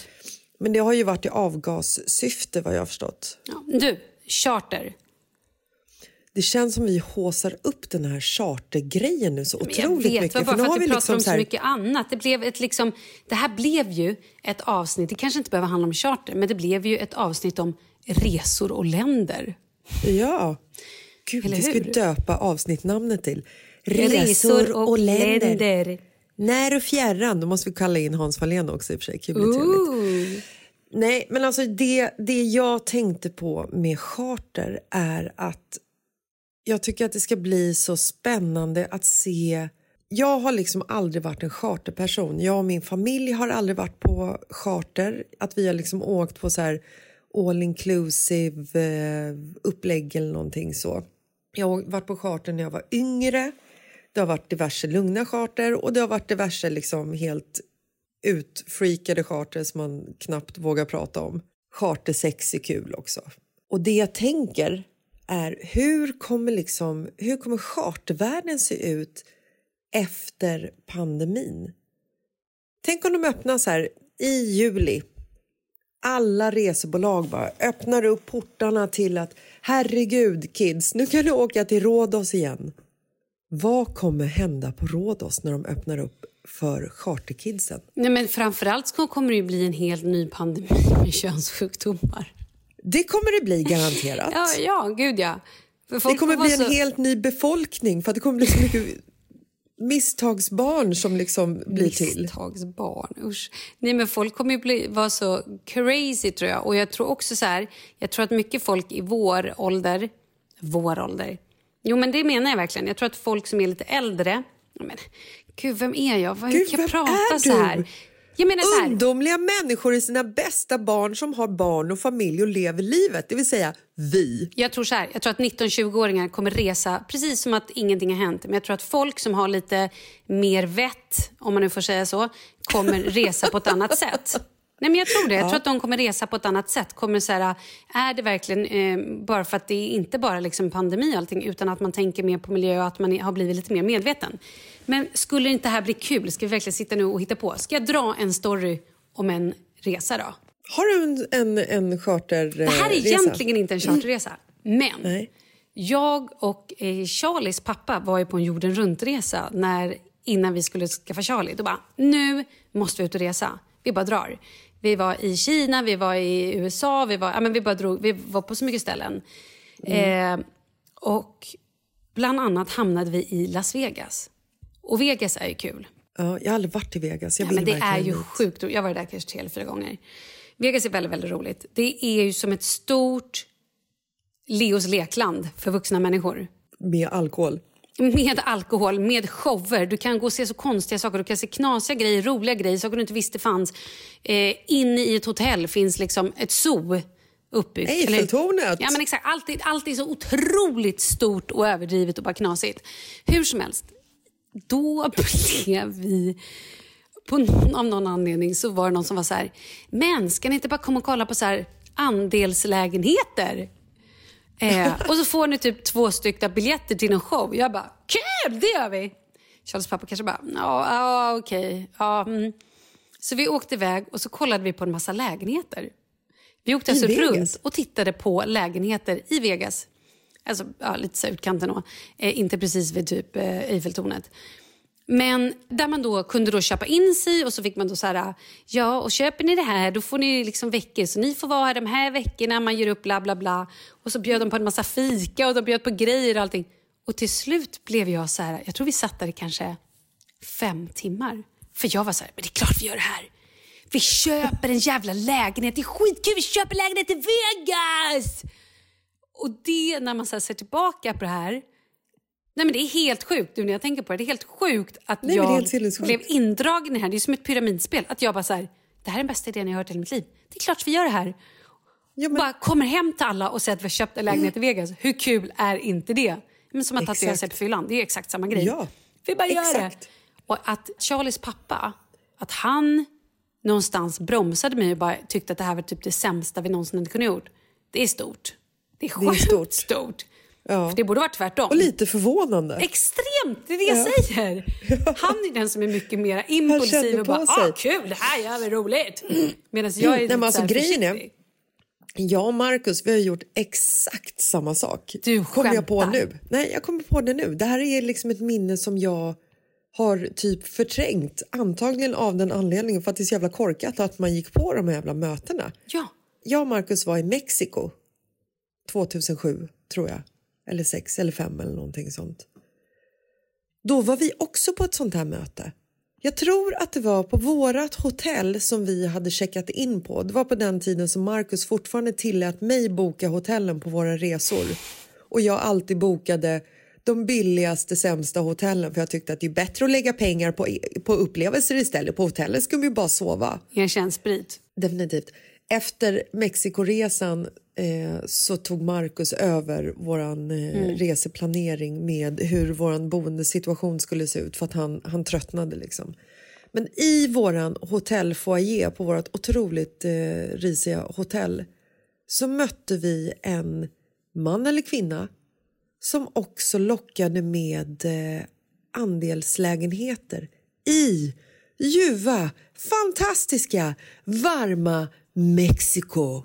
Men det har ju varit i avgassyfte vad jag har förstått. Ja. Du, charter. Det känns som vi håsar upp den här chartergrejen nu så Men otroligt vet, mycket. bara för att vi pratar liksom om så så här- mycket annat. Det, blev ett liksom, det här blev ju ett avsnitt, det kanske inte behöver handla om charter, men det blev ju ett avsnitt om resor och länder. Ja. Gud, Eller det ska vi döpa avsnittnamnet till. Resor och länder. när och fjärran. Då måste vi kalla in Hans Wallén också i och för sig. Kul. Nej, men alltså det, det jag tänkte på med charter är att jag tycker att det ska bli så spännande att se jag har liksom aldrig varit en charterperson. Jag och min familj har aldrig varit på charter. Att vi har liksom åkt på så här all inclusive eh, upplägg eller någonting så. Jag har varit på charter när jag var yngre. Det har varit diverse lugna charter och det har varit diverse liksom helt utfreakade charter som man knappt vågar prata om. Chartersex är kul också. Och det jag tänker är hur kommer, liksom, hur kommer chartervärlden se ut efter pandemin? Tänk om de öppnas här i juli. Alla resebolag bara öppnar upp portarna till att herregud kids, nu kan du åka till Rhodos igen. Vad kommer hända på Rhodos när de öppnar upp för charterkidsen? Nej, men framförallt kommer det ju bli en helt ny pandemi [laughs] med könssjukdomar. Det kommer det bli garanterat. [laughs] Ja, ja gud ja. Det kommer bli en så- helt ny befolkning för att det kommer bli så mycket misstagsbarn som liksom blir till. Misstagsbarn, usch. Nej men folk kommer ju bli, vara så crazy tror jag. Och jag tror också så här, jag tror att mycket folk i vår ålder, vår ålder, jo men det menar jag verkligen. Jag tror att folk som är lite äldre, men gud vem är jag? Hur Gud, kan jag prata så du? här? Här, Ungdomliga människor är sina bästa barn som har barn och familj och lever livet, det vill säga vi. Jag tror så här, jag tror att 19-20-åringar kommer resa precis som att ingenting har hänt. Men jag tror att folk som har lite mer vett, om man nu får säga så, kommer [laughs] resa på ett annat sätt. Nej, men jag tror det. Jag tror att de kommer resa på ett annat sätt. Kommer så här, är det verkligen eh, bara för att det är inte bara liksom pandemi och allting utan att man tänker mer på miljö och att man har blivit lite mer medveten. Men skulle inte det här bli kul? Ska vi verkligen sitta nu och hitta på? Ska jag dra en story om en resa då? Har du en, en, en charter Det här är egentligen inte en charterresa. Men Nej. jag och eh, Charlies pappa var ju på en jorden runt-resa när, innan vi skulle skaffa Charlie. Då bara, nu måste vi ut och resa. Vi bara drar. Vi var i Kina, vi var i USA, vi var, ja, men vi bara drog, vi var på så mycket ställen. Eh, och bland annat hamnade vi i Las Vegas. Och Vegas är ju kul. Ja, jag har aldrig varit i Vegas. Jag Ja, men det är ju dit. sjukt. Jag var där kanske tre eller fyra gånger. Vegas är väldigt, väldigt roligt. Det är ju som ett stort Leos lekland för vuxna människor. Med alkohol. Med alkohol, med shower. Du kan gå och se så konstiga saker. Du kan se knasiga grejer, roliga grejer, saker du inte visste fanns. Eh, inne i ett hotell finns liksom ett zoo uppbyggt. Eiffeltornet. Ja, men exakt. Allt, är- allt är så otroligt stort och överdrivet och bara knasigt. Hur som helst, då blev vi... På någon, av någon anledning så var det någon som var så här, men ska ni inte bara komma och kolla på så här andelslägenheter? Eh, och så får ni typ två stycken biljetter till en show. Jag bara, kul, det gör vi! Charles pappa kanske bara, ja, ja okej. Mm. Så vi åkte iväg och så kollade vi på en massa lägenheter. Vi åkte alltså runt och tittade på lägenheter i Vegas. Alltså ja, lite så utkanten då. Eh, inte precis vid typ eh, Eiffeltornet. Men där man då kunde då köpa in sig och så fick man då så här, ja och köper ni det här då får ni liksom veckor så ni får vara här de här veckorna, man gör upp bla bla bla. Och så bjöd de på en massa fika och de bjöd på grejer och allting. Och till slut blev jag så här, jag tror vi satt där i kanske fem timmar. För jag var så här, men det är klart vi gör det här. Vi köper en jävla lägenhet, det är skitkul, vi köper lägenhet i Vegas! Och det, när man så ser tillbaka på det här, Nej men det är helt sjukt nu när jag tänker på det. Det är helt sjukt att Nej, jag blev indragen i det här. Det är som ett pyramidspel. Att jag bara så här, det här är den bästa idén jag har hört i hela mitt liv. Det är klart vi gör det här. Ja, men, Bara kommer hem till alla och säger att vi har köpt en lägenhet i Vegas. Hur kul är inte det? Men som att tatuera sig på fyllan. Det är exakt samma grej. Ja, Vi bara gör exakt. det. Och att Charlies pappa, att han någonstans bromsade mig och bara tyckte att det här var typ det sämsta vi någonsin hade kunnat gjort. Det är stort. Det är Det är stort. stort. Ja. För det borde vara tvärtom. och lite förvånande. Extremt, det är det jag säger. Han är den som är mycket mer impulsiv och bara sig. ah, kul, det här gör vi roligt. Medan jag är Nej, lite men alltså, grejen är-. Jag och Marcus vi har gjort exakt samma sak. Du kommer jag på nu. Nej, jag kommer på det nu. Det här är liksom ett minne som jag har typ förträngt. Antagligen av den anledningen för att det är så jävla korkat att man gick på de här jävla mötena. Ja, Jag och Marcus var i Mexiko 2007, tror jag. Eller 6 eller 5 eller någonting sånt. Då var vi också på ett sånt här möte. Jag tror att det var på vårat hotell som vi hade checkat in på. Det var på den tiden som Marcus fortfarande tillät mig boka hotellen på våra resor. Och jag alltid bokade de billigaste, sämsta hotellen för jag tyckte att det är bättre att lägga pengar på, på upplevelser istället. På hotellet ska vi bara sova. Erkänn sprit. Definitivt. Efter Mexikoresan eh, så tog Marcus över vår eh, Mm. reseplanering med hur vår boendesituation skulle se ut för att han, han tröttnade. Liksom. Men i vår hotellfoyer på vårt otroligt eh, risiga hotell så mötte vi en man eller kvinna som också lockade med eh, andelslägenheter i ljuva, fantastiska, varma Mexiko.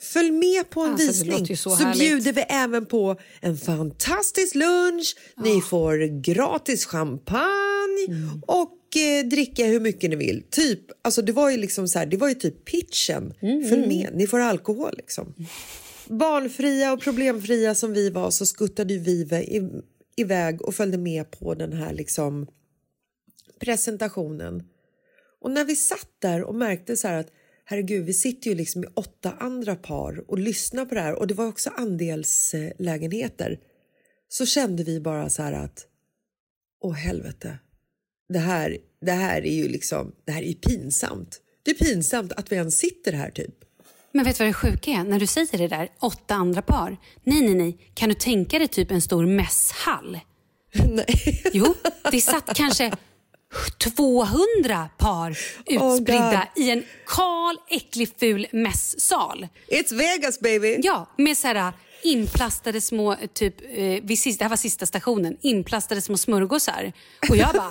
Följ med på en Alltså, visning så så, bjuder vi även på en fantastisk lunch. Ni får gratis champagne Mm. och eh, dricka hur mycket ni vill. Typ, alltså det var ju liksom så här, det var ju typ pitchen. Mm, Följ med, ni får alkohol liksom. Barnfria och problemfria som vi var så skuttade vi iväg och följde med på den här liksom presentationen. Och när vi satt där och märkte så här att herregud, vi sitter ju liksom i åtta andra par och lyssnar på det här och det var också andelslägenheter. Så kände vi bara så här att åh helvete, det här, det här är ju liksom, det här är pinsamt. Det är pinsamt att vi ens sitter här typ. Men vet du vad det sjuka är? När du säger det där, åtta andra par. Nej, nej, nej. Kan du tänka dig typ en stor mässhall? [laughs] Nej. Jo, det satt kanske 200 par utspridda i en kal, äcklig, ful mässal. It's Vegas baby! Ja, med så här inplastade små, typ, eh, sista, det här var sista stationen, inplastade små smörgåsar. Och jag bara...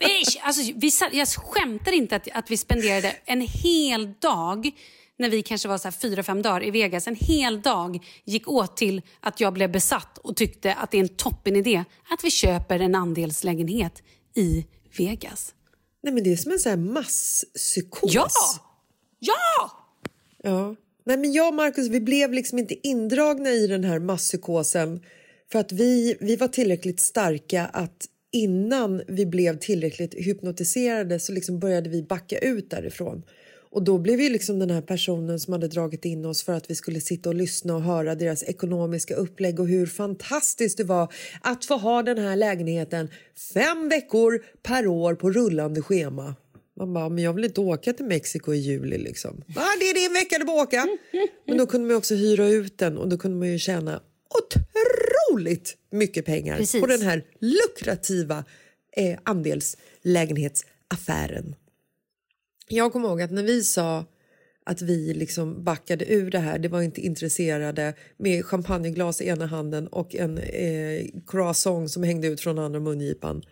[laughs] "Ish!" alltså, vi, jag skämtar inte att, att vi spenderade en hel dag när vi kanske var så fyra, fem dagar i Vegas. En hel dag gick åt till att jag blev besatt och tyckte att det är en toppen idé att vi köper en andelslägenhet i Vegas. Nej men det är som en sån här masspsykos. Ja! Ja! Ja. Nej, men jag och Marcus vi blev liksom inte indragna i den här masspsykosen för att vi, vi var tillräckligt starka att innan vi blev tillräckligt hypnotiserade så liksom började vi backa ut därifrån. Och då blev vi liksom den här personen som hade dragit in oss för att vi skulle sitta och lyssna och höra deras ekonomiska upplägg och hur fantastiskt det var att få ha den här lägenheten fem veckor per år på rullande schema. Man bara, men jag vill inte åka till Mexiko i juli liksom. Ah, det är din vecka du får åka. [laughs] Men då kunde man också hyra ut den och då kunde man ju tjäna otroligt mycket pengar Precis. på den här lukrativa eh, andelslägenhetsaffären. Jag kommer ihåg att när vi sa att vi liksom backade ur det här, det var inte intresserade med champagneglas i ena handen och en eh, croissant som hängde ut från andra mungipan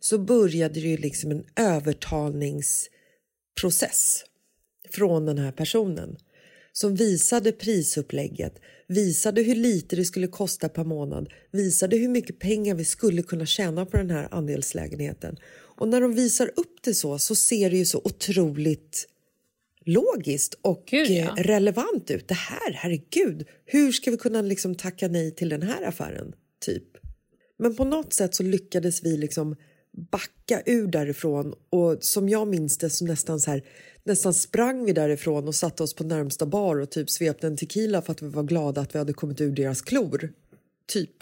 så började det ju liksom en övertalningsprocess från den här personen som visade prisupplägget, visade hur lite det skulle kosta per månad, visade hur mycket pengar vi skulle kunna tjäna på den här andelslägenheten. Och när de visar upp det så, så ser det ju så otroligt logiskt och Gud, ja. eh, relevant ut. Det här, herregud, hur ska vi kunna liksom tacka nej till den här affären? Typ. Men på något sätt så lyckades vi liksom backa ur därifrån och som jag minns det så nästan så här nästan sprang vi därifrån och satte oss på närmsta bar och typ svepte en tequila för att vi var glada att vi hade kommit ur deras klor. Typ.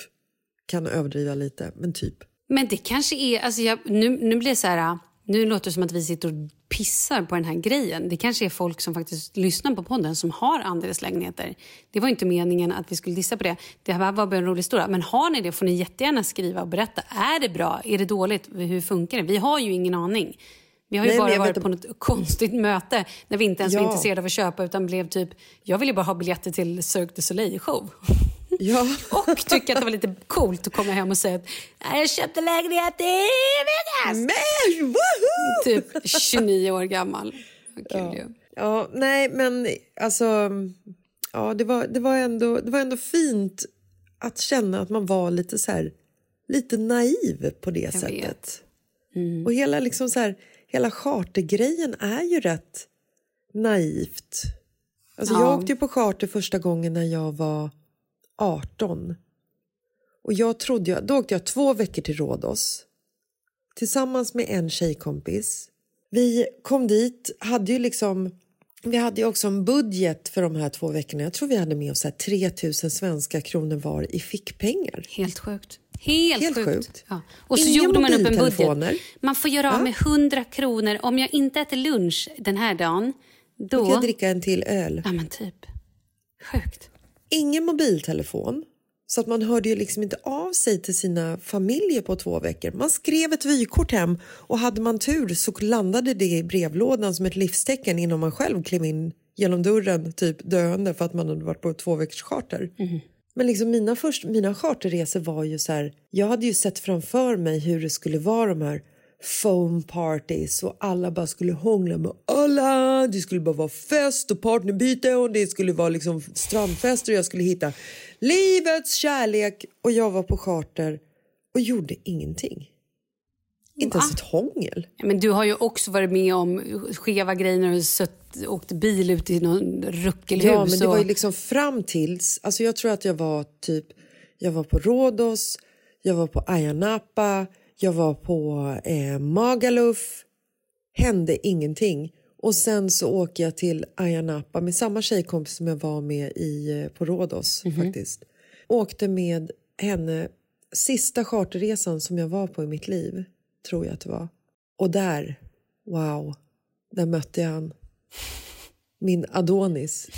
Kan överdriva lite, men typ. Men det kanske är... Alltså jag, nu, nu blir det så här... Nu låter det som att vi sitter och pissar på den här grejen. Det kanske är folk som faktiskt lyssnar på podden som har andelslägenheter. Det var inte meningen att vi skulle dissa på det. Det här var bara en rolig historia. Men har ni det får ni jättegärna skriva och berätta. Är det bra? Är det dåligt? Hur funkar det? Vi har ju ingen aning. Vi har ju Nej, bara varit på något konstigt möte när vi inte ens var Ja. intresserade av att köpa utan blev typ... Jag ville bara ha biljetter till Cirque du Soleil-show. Ja. [laughs] Och tycka att det var lite coolt att komma hem och säga att "Nej, jag köpte lägenhet i Vegas. Men, woho! Typ 29 år gammal. Kul ju. Ja, nej, men alltså... Ja, det var, det, var ändå, det var ändå fint att känna att man var lite så här, lite naiv på det sättet. vet. Mm. Och hela, liksom så här, hela chartergrejen är ju rätt naivt. Alltså, Ja. Jag åkte ju på charter första gången när jag var 18. Och jag trodde, jag- då åkte jag två veckor till Rhodos. tillsammans med en tjejkompis. Vi kom dit, hade ju liksom... Vi hade ju också en budget för de här två veckorna. Jag tror vi hade med oss så här 3 000 svenska kronor var i fickpengar. Helt sjukt. Helt, Helt sjukt. sjukt. Ja. Och så Inga gjorde man upp en budget. Man får göra av med 100 kronor. Om jag inte äter lunch den här dagen, Då då... kan jag dricka en till öl. Ja, men typ. Sjukt. Ingen mobiltelefon. Så att man hörde ju liksom inte av sig till sina familjer på två veckor. Man skrev ett vykort hem och hade man tur så landade det i brevlådan som ett livstecken innan man själv klev in genom dörren typ döende för att man hade varit på två veckors charter. Men liksom mina, först, mina charterresor var ju så här, jag hade ju sett framför mig hur det skulle vara de här foam parties och alla bara skulle hångla med alla. Det skulle bara vara fest och partnerbyte och det skulle vara liksom strandfest och jag skulle hitta livets kärlek och jag var på charter och gjorde ingenting. Inte ens ett hångel. Men du har ju också varit med om skeva grejer när du sött, åkt bil ut i någon ruckelhus. Ja, men det var ju liksom fram tills... Alltså jag tror att jag var typ... Jag var på Rhodos, jag var på Ayia Napa, jag var på eh, Magaluf. Hände ingenting. Och sen så åker jag till Ayia Napa med samma tjejkompis som jag var med i, eh, på Rhodos faktiskt. Åkte med henne sista charterresan som jag var på i mitt liv, tror jag att det var. Och där, wow, där mötte jag han. Min Adonis.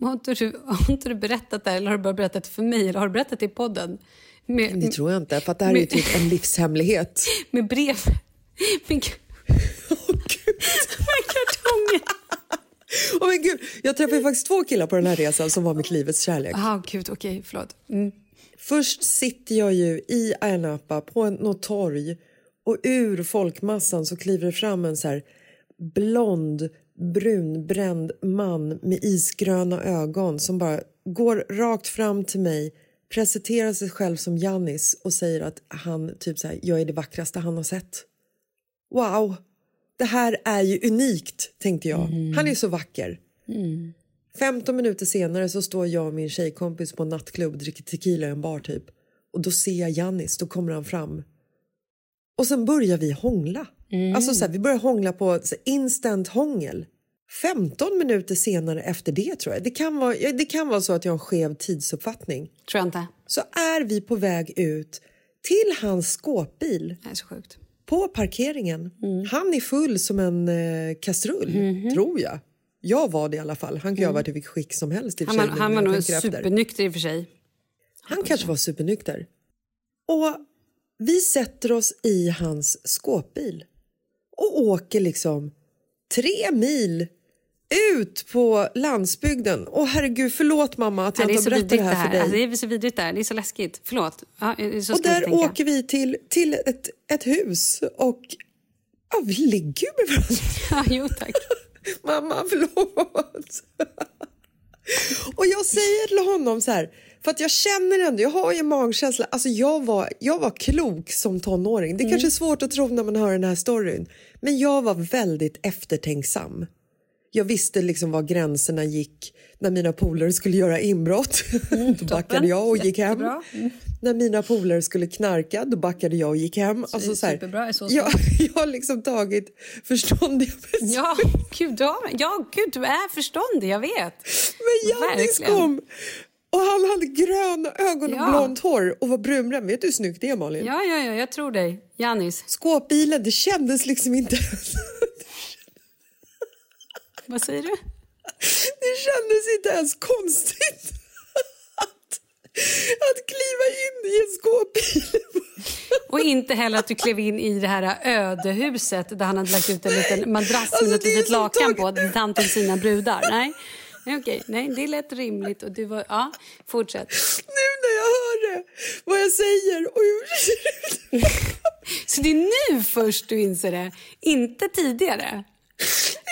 Har inte, du, har inte du berättat det här, eller har du bara berättat det för mig? Eller har du berättat det i podden? Med, Det tror jag inte, för att det här är ju typ en livshemlighet. [laughs] med brev... Med, [laughs] [laughs] med kartonger. Åh men gud, jag träffade faktiskt två killar på den här resan som var mitt livets kärlek. Ah, gud, okej, förlåt. Mm. Först sitter jag ju i Ayia på en, något torg och ur folkmassan så kliver det fram en så här blond, brunbränd man med isgröna ögon som bara går rakt fram till mig presenterar sig själv som Jannis och säger att han typ så här, jag är det vackraste han har sett. Wow, det här är ju unikt, tänkte jag. Han är så vacker. 15 minuter senare så står jag och min tjejkompis på en nattklubb och dricker tequila i en bar typ. Och då ser jag Jannis, då kommer han fram. Och sen börjar vi hångla. Alltså så här, vi börjar hångla på instant hångel. 15 minuter senare efter det tror jag. Det kan, vara, det kan vara så att jag har en skev tidsuppfattning. Tror jag inte. Så är vi på väg ut till hans skåpbil Det är så sjukt. på parkeringen. Mm. Han är full som en eh, kastrull, Mhm. tror jag. Jag var det i alla fall. Han kan ju ha varit i vilket skick som helst. i Mm. Han, sig, han var nog tänker efter. supernykter i och för sig. Han kanske var supernykter. Och vi sätter oss i hans skåpbil och åker liksom tre mil ut på landsbygden. Åh herregud, förlåt mamma att jag är inte har berättat det här för dig. Alltså, det är så vidrigt det här. Det är så läskigt. Förlåt. Ja, är så och där åker vi till, till ett, ett hus och ja, vi ligger ju med varandra. [laughs] Ja, jo, tack. [laughs] Mamma, förlåt. [laughs] och jag säger till honom så här, för att jag känner ändå, jag har ju magkänsla. Alltså jag var, jag var klok som tonåring. Det kanske är svårt att tro när man hör den här storyn. Men jag var väldigt eftertänksam. Jag visste liksom var gränserna gick när mina polare skulle göra inbrott. [laughs] då backade jag och gick hem. Jättebra. När mina polare skulle knarka, då backade jag och gick hem. Alltså, så här, superbra, så jag, [laughs] jag har liksom tagit förståndiga beslut. Ja, gud, du har, ja, gud, du är förståndig. Jag vet. Men Jannis kom och han hade gröna ögon och Ja. blont hår och var brunbränd. Vet du hur snyggt det är Malin? Ja, ja, ja, jag tror dig. Janis, Skåpbilen, det kändes liksom inte... [laughs] vad säger du? Det kändes inte ens konstigt att, att kliva in i en skåpbil. Och inte heller att du klev in i det här ödehuset där han hade lagt ut en liten madrass Alltså, med ett litet lakan på tog sina brudar. Nej, Nej okej. Nej, det lät rimligt. Och du var, ja, fortsätt. Nu när jag hör det, vad jag säger och hur det ser ut. [laughs] Så det är nu först du inser det, inte tidigare?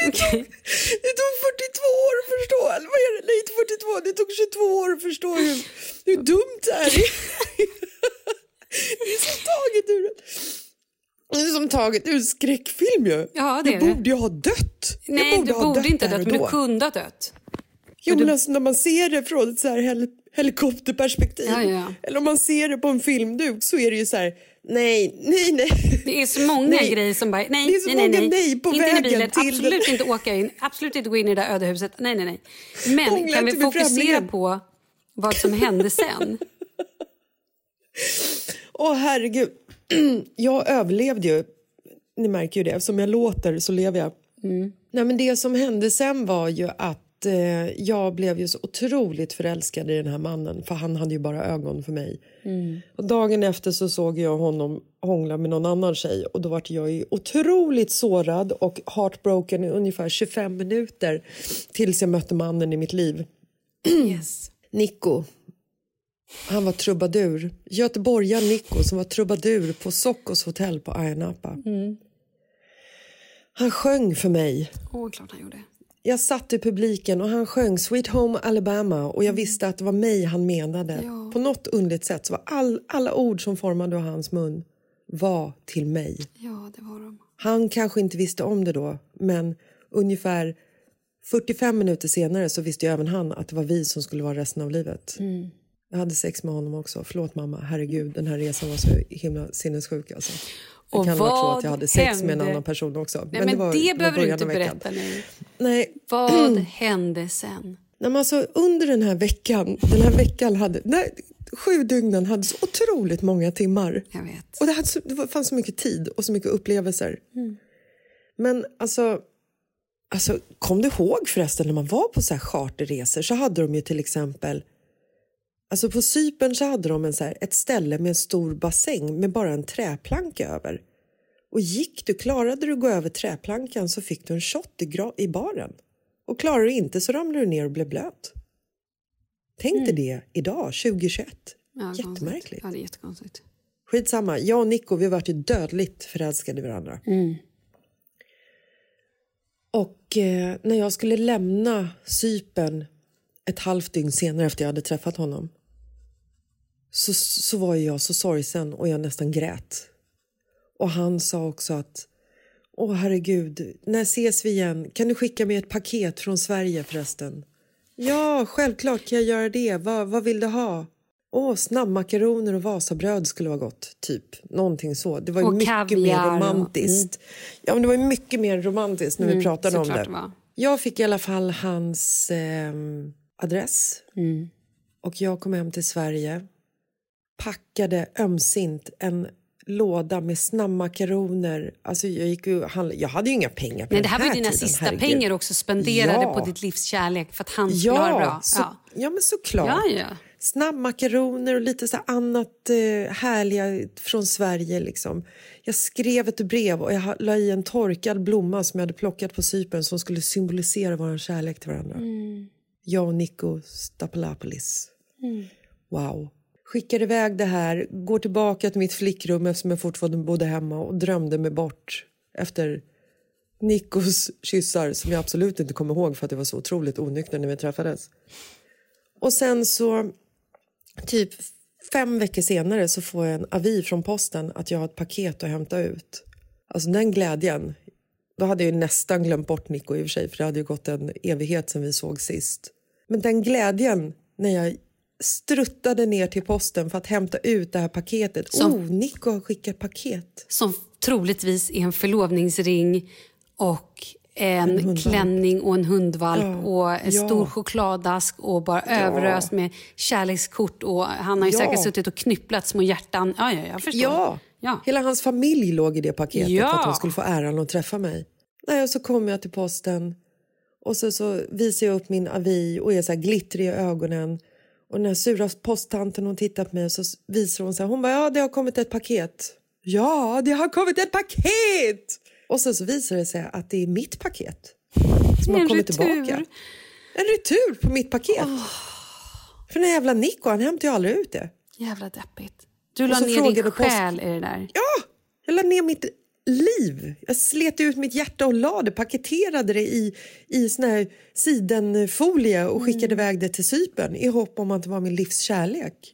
Okej. Det tog 42 år att förstå, eller vad är det? Nej, inte 42, det tog 22 år att förstå hur, hur dumt det är. [laughs] Det är som taget ur det är som taget ur skräckfilm ju. Ja, det du det. borde ju ha dött. Nej, jag du ha borde dött inte ha dött, men du kunde ha dött. Jo, men alltså, när man ser det från ett så här hel- helikopterperspektiv. Ja, ja. Eller om man ser det på en filmduk så är det ju så här, nej, nej, nej. Det är så många Nej. grejer som bara, nej, Det är så nej, många nej. nej på inte vägen bilen, till absolut den. inte åka in, absolut inte gå in i det där öde huset. Nej, nej, nej. Men Hångla kan vi fokusera på vad som hände sen? [laughs] Åh herregud. [clears throat] Jag överlevde ju. Ni märker ju det. Eftersom jag låter så lever jag. Nej, men det som hände sen var ju att eh, jag blev ju så otroligt förälskad i den här mannen. För han hade ju bara ögon för mig. Och dagen efter så såg jag honom hångla med någon annan tjej. Och då var jag ju otroligt sårad och heartbroken i ungefär 25 minuter. Tills jag mötte mannen i mitt liv. Yes. Nico. Han var trubadur. Göteborgaren Nico som var trubadur på Sockos hotell på Ayia Napa. Han sjöng för mig. Åh, klart han gjorde. Jag satt i publiken och han sjöng Sweet Home Alabama och jag visste att det var mig han menade. På något underligt sätt så var all, alla ord som formade ur hans mun var till mig. Ja, det var de. Han kanske inte visste om det då, men ungefär 45 minuter senare så visste ju även han att det var vi som skulle vara resten av livet. Jag hade sex med honom också. Förlåt mamma, herregud, den här resan var så himla sinnessjuk alltså. Det Och kan vara så vad att jag hade sex med en hände? annan person också. Nej, men det, var, var behöver du inte berätta nu. Nej, Vad [clears throat] hände sen? Nej, men alltså, under den här veckan, den här veckan hade, nej, sju dygnen hade så otroligt många timmar. Jag vet. Och det, hade så, det fanns så mycket tid och så mycket upplevelser. Men alltså, alltså, kom du ihåg förresten när man var på så här charterresor så hade de ju till exempel Alltså på Cypern så hade de en så här, ett ställe med en stor bassäng med bara en träplanka över. Och gick du, klarade du att gå över träplankan så fick du en shot i, i baren. Och klarar du inte så ramlade du ner och blev blöt. Tänk dig det idag, 2021. Ja. Jättemärkligt. Ja, det är jättekonstigt. Skitsamma, jag och Nico vi varit ju dödligt förälskade i varandra. Och eh, när jag skulle lämna Cypern ett halvt dygn senare efter jag hade träffat honom så, så var jag så sorgsen och jag nästan grät. Och han sa också att Åh herregud, när ses vi igen? Kan du skicka mig ett paket från Sverige förresten? Ja, självklart kan jag göra det. Va, vad vill du ha? Åh, snabbmakaroner och Vasabröd skulle vara gott. Typ, någonting så. Det var Och mycket kaviar mer och- mm. romantiskt. Ja, men det var ju mycket mer romantiskt när vi pratade om det. var. Jag fick i alla fall hans ehm, adress. Mm. Och jag kom hem till Sverige. Packade ömsint en låda med snabbmakaroner. Alltså jag, gick ju, jag hade ju inga pengar på Nej, det här var ju här dina tiden, sista herregud. pengar också spenderade Ja. på ditt livs kärlek för att han skulle ha det Ja, bra. så, Ja. ja. men såklart. Ja, ja. Snabbmakaroner och lite så här annat eh, härliga från Sverige. Liksom. Jag skrev ett brev och jag ha- la i en torkad blomma som jag hade plockat på Cypern som skulle symbolisera vår kärlek till varandra. Jag och Nico Stapalopoulos. Wow. Skickar iväg det här, går tillbaka till mitt flickrum eftersom jag fortfarande bodde hemma och drömde mig bort efter Nikos kyssar som jag absolut inte kommer ihåg för att jag var så otroligt onykter när vi träffades. Och sen så, typ fem veckor senare så får jag en avi från posten att jag har ett paket att hämta ut. Alltså den glädjen. Då hade jag ju nästan glömt bort Nico i och för sig för det hade ju gått en evighet sen vi såg sist. Men den glädjen när jag struttade ner till posten för att hämta ut det här paketet. Som- Oh, Nico har skickat paket. Som troligtvis är en förlovningsring och en, hundvalp. klänning och en hundvalp Ja, och en ja. stor chokladask och bara överöst med kärlekskort. Och han har ju Ja. säkert suttit och knypplat små hjärtan. Ja, ja, jag förstår. Ja. Ja. hela hans familj låg i det paketet Ja. för att de skulle få äran att träffa mig. Nej, och så kommer jag till posten och så, så visar jag upp min avi och är så här glittrig i ögonen. Och den här sura posttanten hon tittar på mig och så visar hon så här, hon bara, ja det har kommit ett paket. Ja, det har kommit ett paket! Och så, så visar det sig att det är mitt paket som har En kommit retur. tillbaka. En retur på mitt paket. För den här jävla Nico, han hämtar ju aldrig ut det. Jävla deppigt. Du la ner din post- själ i det där. Ja, jag la ner mitt liv. Jag slet ut mitt hjärta och la det, paketerade det i, i sån här sidenfolie och skickade iväg det till Cypern i hopp om att det var min livs kärlek.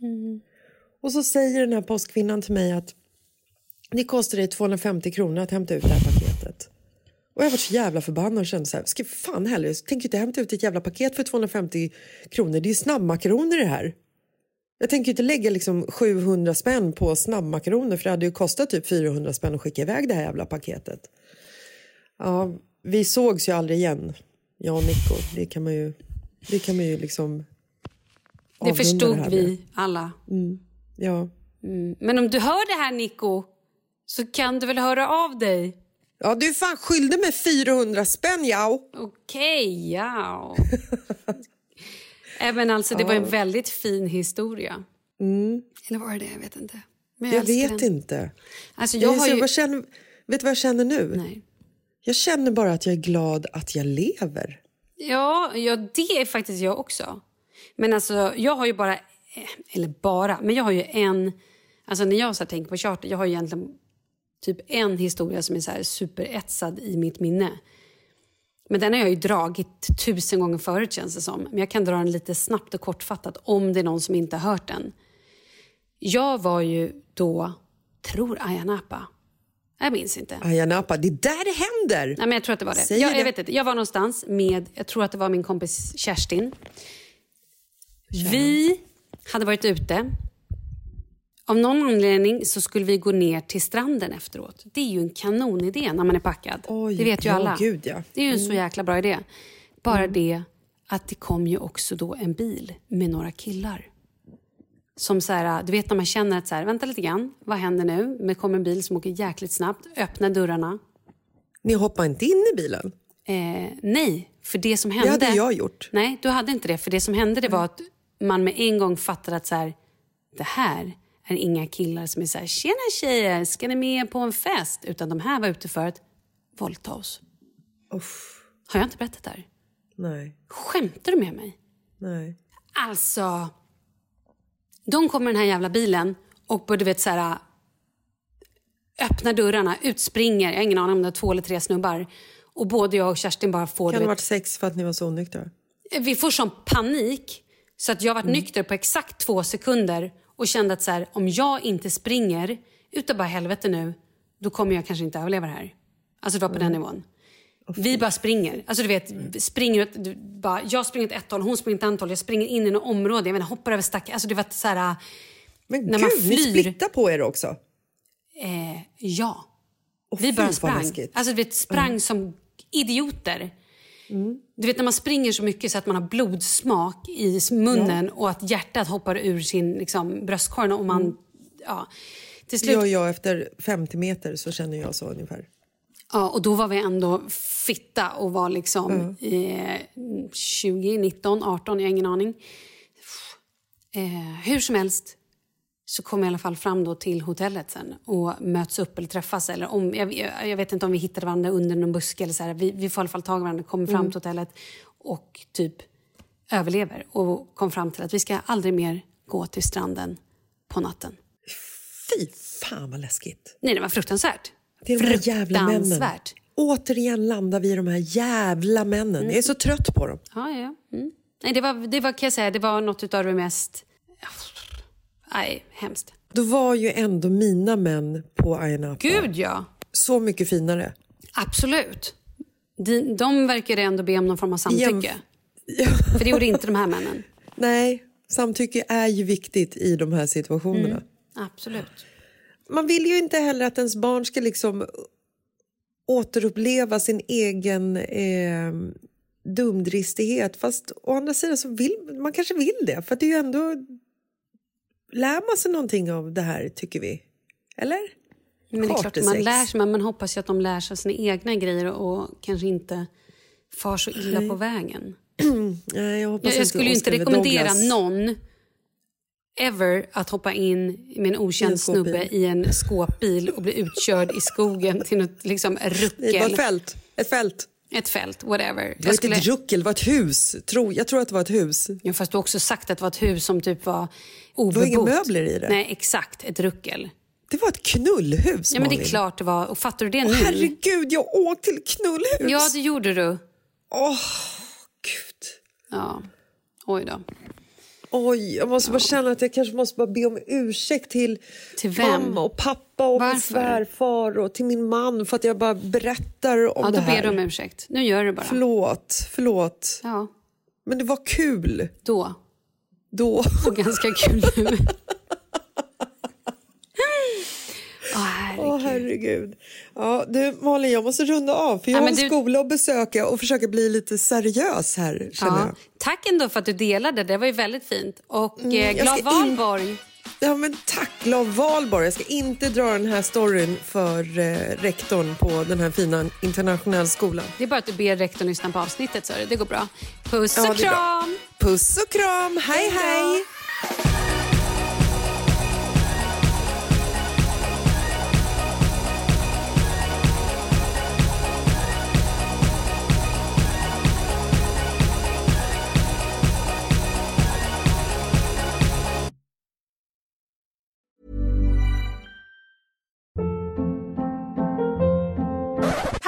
Och så säger den här postkvinnan till mig att det kostar dig 250 kronor att hämta ut det här paketet. Och jag var så jävla förbannad och kände så här, ska fan heller, jag tänker inte hämta ut ett jävla paket för 250 kronor, det är ju snabbmakaroner det här. Jag tänker inte lägga liksom 700 spänn på snabbmakaroner för det hade ju kostat typ 400 spänn att skicka iväg det här jävla paketet. Ja, vi sågs ju aldrig igen, jag och Nico. Det kan man ju, det kan man ju liksom Det förstod med. vi alla. Ja. Men om du hör det här Nico så kan du väl höra av dig? ja, du är fan skyldig mig 400 spänn, ja. Okej, ja. [laughs] Även alltså, det var en väldigt fin historia. Eller var det det? Jag vet inte. Men Jag älskar vet den. inte. Alltså, Jag jag har jag ju... vad känner, vet du vad jag känner nu? Nej. Jag känner bara att jag är glad att jag lever. Ja, ja, det är faktiskt jag också. Men alltså, jag har ju bara... Eller bara, men jag har ju en... Alltså när jag så tänker på charter, jag har ju egentligen typ en historia som är så superetsad i mitt minne. Men den har jag ju dragit tusen gånger förut känns det som. Men jag kan dra den lite snabbt och kortfattat om det är någon som inte har hört den. Jag var ju då, tror Ayia Napa. Jag minns inte. Ayia Napa, det är där det händer! Nej, men jag tror att det var det. Säg Jag, det. jag, vet inte. jag var någonstans med, jag tror att det var min kompis Kerstin. Vi hade varit ute. Av någon anledning så skulle vi gå ner till stranden efteråt. Det är ju en kanonidé när man är packad. Oj, det vet ju ja, alla. gud, ja. Mm. Det är ju en så jäkla bra idé. Bara det att det kom ju också då en bil med några killar. Som så här, du vet när man känner att så här, vänta lite grann, vad händer nu? Det kommer en bil som åker jäkligt snabbt, öppnar dörrarna. Ni hoppar inte in i bilen? Eh, nej, för det som hände... hade jag gjort. Nej, du hade inte det. För det som hände det var att man med en gång fattade att så här, det här är inga killar som är så här, tjena tjejer, ska ni med på en fest? Utan de här var ute för att våldta oss. Uff, Har jag inte berättat det här? nej, Skämtar du med mig? nej. Alltså, de kommer den här jävla bilen och du vet så här öppnar dörrarna, utspringer, jag har ingen aning om det är två eller tre snubbar. Och både jag och Kerstin bara får... Kan det ha varit sex för att ni var så onyktra? vi får sån panik så att jag varit nykter på exakt två sekunder och kände att så här, om jag inte springer utav bara helvete nu, då kommer jag kanske inte överleva det här. Alltså det var på den nivån. Vi bara springer. Alltså du vet, springer åt, du, bara, jag springer åt ett håll, hon springer åt ett annat håll, jag springer in i något område, jag menar, hoppar över stack. Alltså det var så här, Men När man gud, ni flyr- splittar på er också. eh, ja. Åh, Vi bara sprang. Alltså vet, sprang som idioter. Du vet när man springer så mycket så att man har blodsmak i munnen och att hjärtat hoppar ur sin liksom, bröstkorg och man... Ja. Till slut, gör jag efter 50 meter så känner jag så ungefär. ja, och då var vi ändå fitta och var liksom eh, 20, 19, 18, jag har ingen aning. Eh, hur som helst så kom vi i alla fall fram då till hotellet sen och möts upp eller träffas. Eller om, jag, jag jag vet inte om vi hittade varandra under någon buske eller så här. Vi, vi får i alla fall tag i varandra, kommer fram till hotellet och typ överlever och kom fram till att vi ska aldrig mer gå till stranden på natten. Fy fan vad läskigt. Nej, det var fruktansvärt. Det är de här jävla männen. Återigen landar vi i de här jävla männen. Jag är så trött på dem. Ja, ja. Mm. Nej, det var, det var, kan jag säga, det var något av det mest... Nej, hemskt. Då var ju ändå mina män på Ayia Gud, ja. så mycket finare. Absolut. De, de verkade ändå be om någon form av samtycke. Ja. För det gjorde inte de här männen. [laughs] Nej, samtycke är ju viktigt i de här situationerna. Absolut. Man vill ju inte heller att ens barn ska liksom återuppleva sin egen eh, dumdristighet. Fast å andra sidan så vill man kanske vill det. För det är ju ändå... Lär man sig någonting av det här, tycker vi? Eller? Men det är klart, man lär sig, men man hoppas ju att de lär sig sina egna grejer och kanske inte far så illa på vägen. [clears throat] Nej, jag hoppas Jag, jag skulle ju inte rekommendera Douglas- någon ever att hoppa in med en en okänd skåpbil. snubbe i en skåpbil och bli utkörd i skogen till något liksom Nej, Det var ruckel. ett fält. Ett fält. Ett fält, whatever. Det var skulle, inte ett ruckel, det var ett hus. Tro, jag tror att det var ett hus. ja, fast du har också sagt att det var ett hus som typ var var obebott. inga möbler i det. Nej, exakt. Ett ruckel. Det var ett knullhus, Ja, men det är Malin. klart det var. Och fattar du det nu? Herregud, jag åkte till knullhus! Ja, det gjorde du. Åh, gud. Ja. Oj då. Oj, jag måste bara känna att jag kanske måste bara be om ursäkt till, Till vem? mamma och pappa och min Varför? svärfar och till min man för att jag bara berättar om Ja, det då här. ber du om ursäkt. Nu gör du bara. Förlåt, förlåt. Ja, Men det var kul. då. Då... Och ganska kul nu. [laughs] Åh, herregud. Åh, herregud. Ja, du, Malin, jag måste runda av för jag Ja, har du- skola att besöka och försöka bli lite seriös här, känner Ja. jag. Tack ändå för att du delade, det var ju väldigt fint. Och Mm, eh, glad ska in- valborg. Ja, men tack, glad valborg. Jag ska inte dra den här storyn för eh, rektorn på den här fina internationella skolan. Det är bara att du ber rektorn lyssna på avsnittet så är det, går bra. Puss Ja, och bra. kram! Puss och kram, hej hej!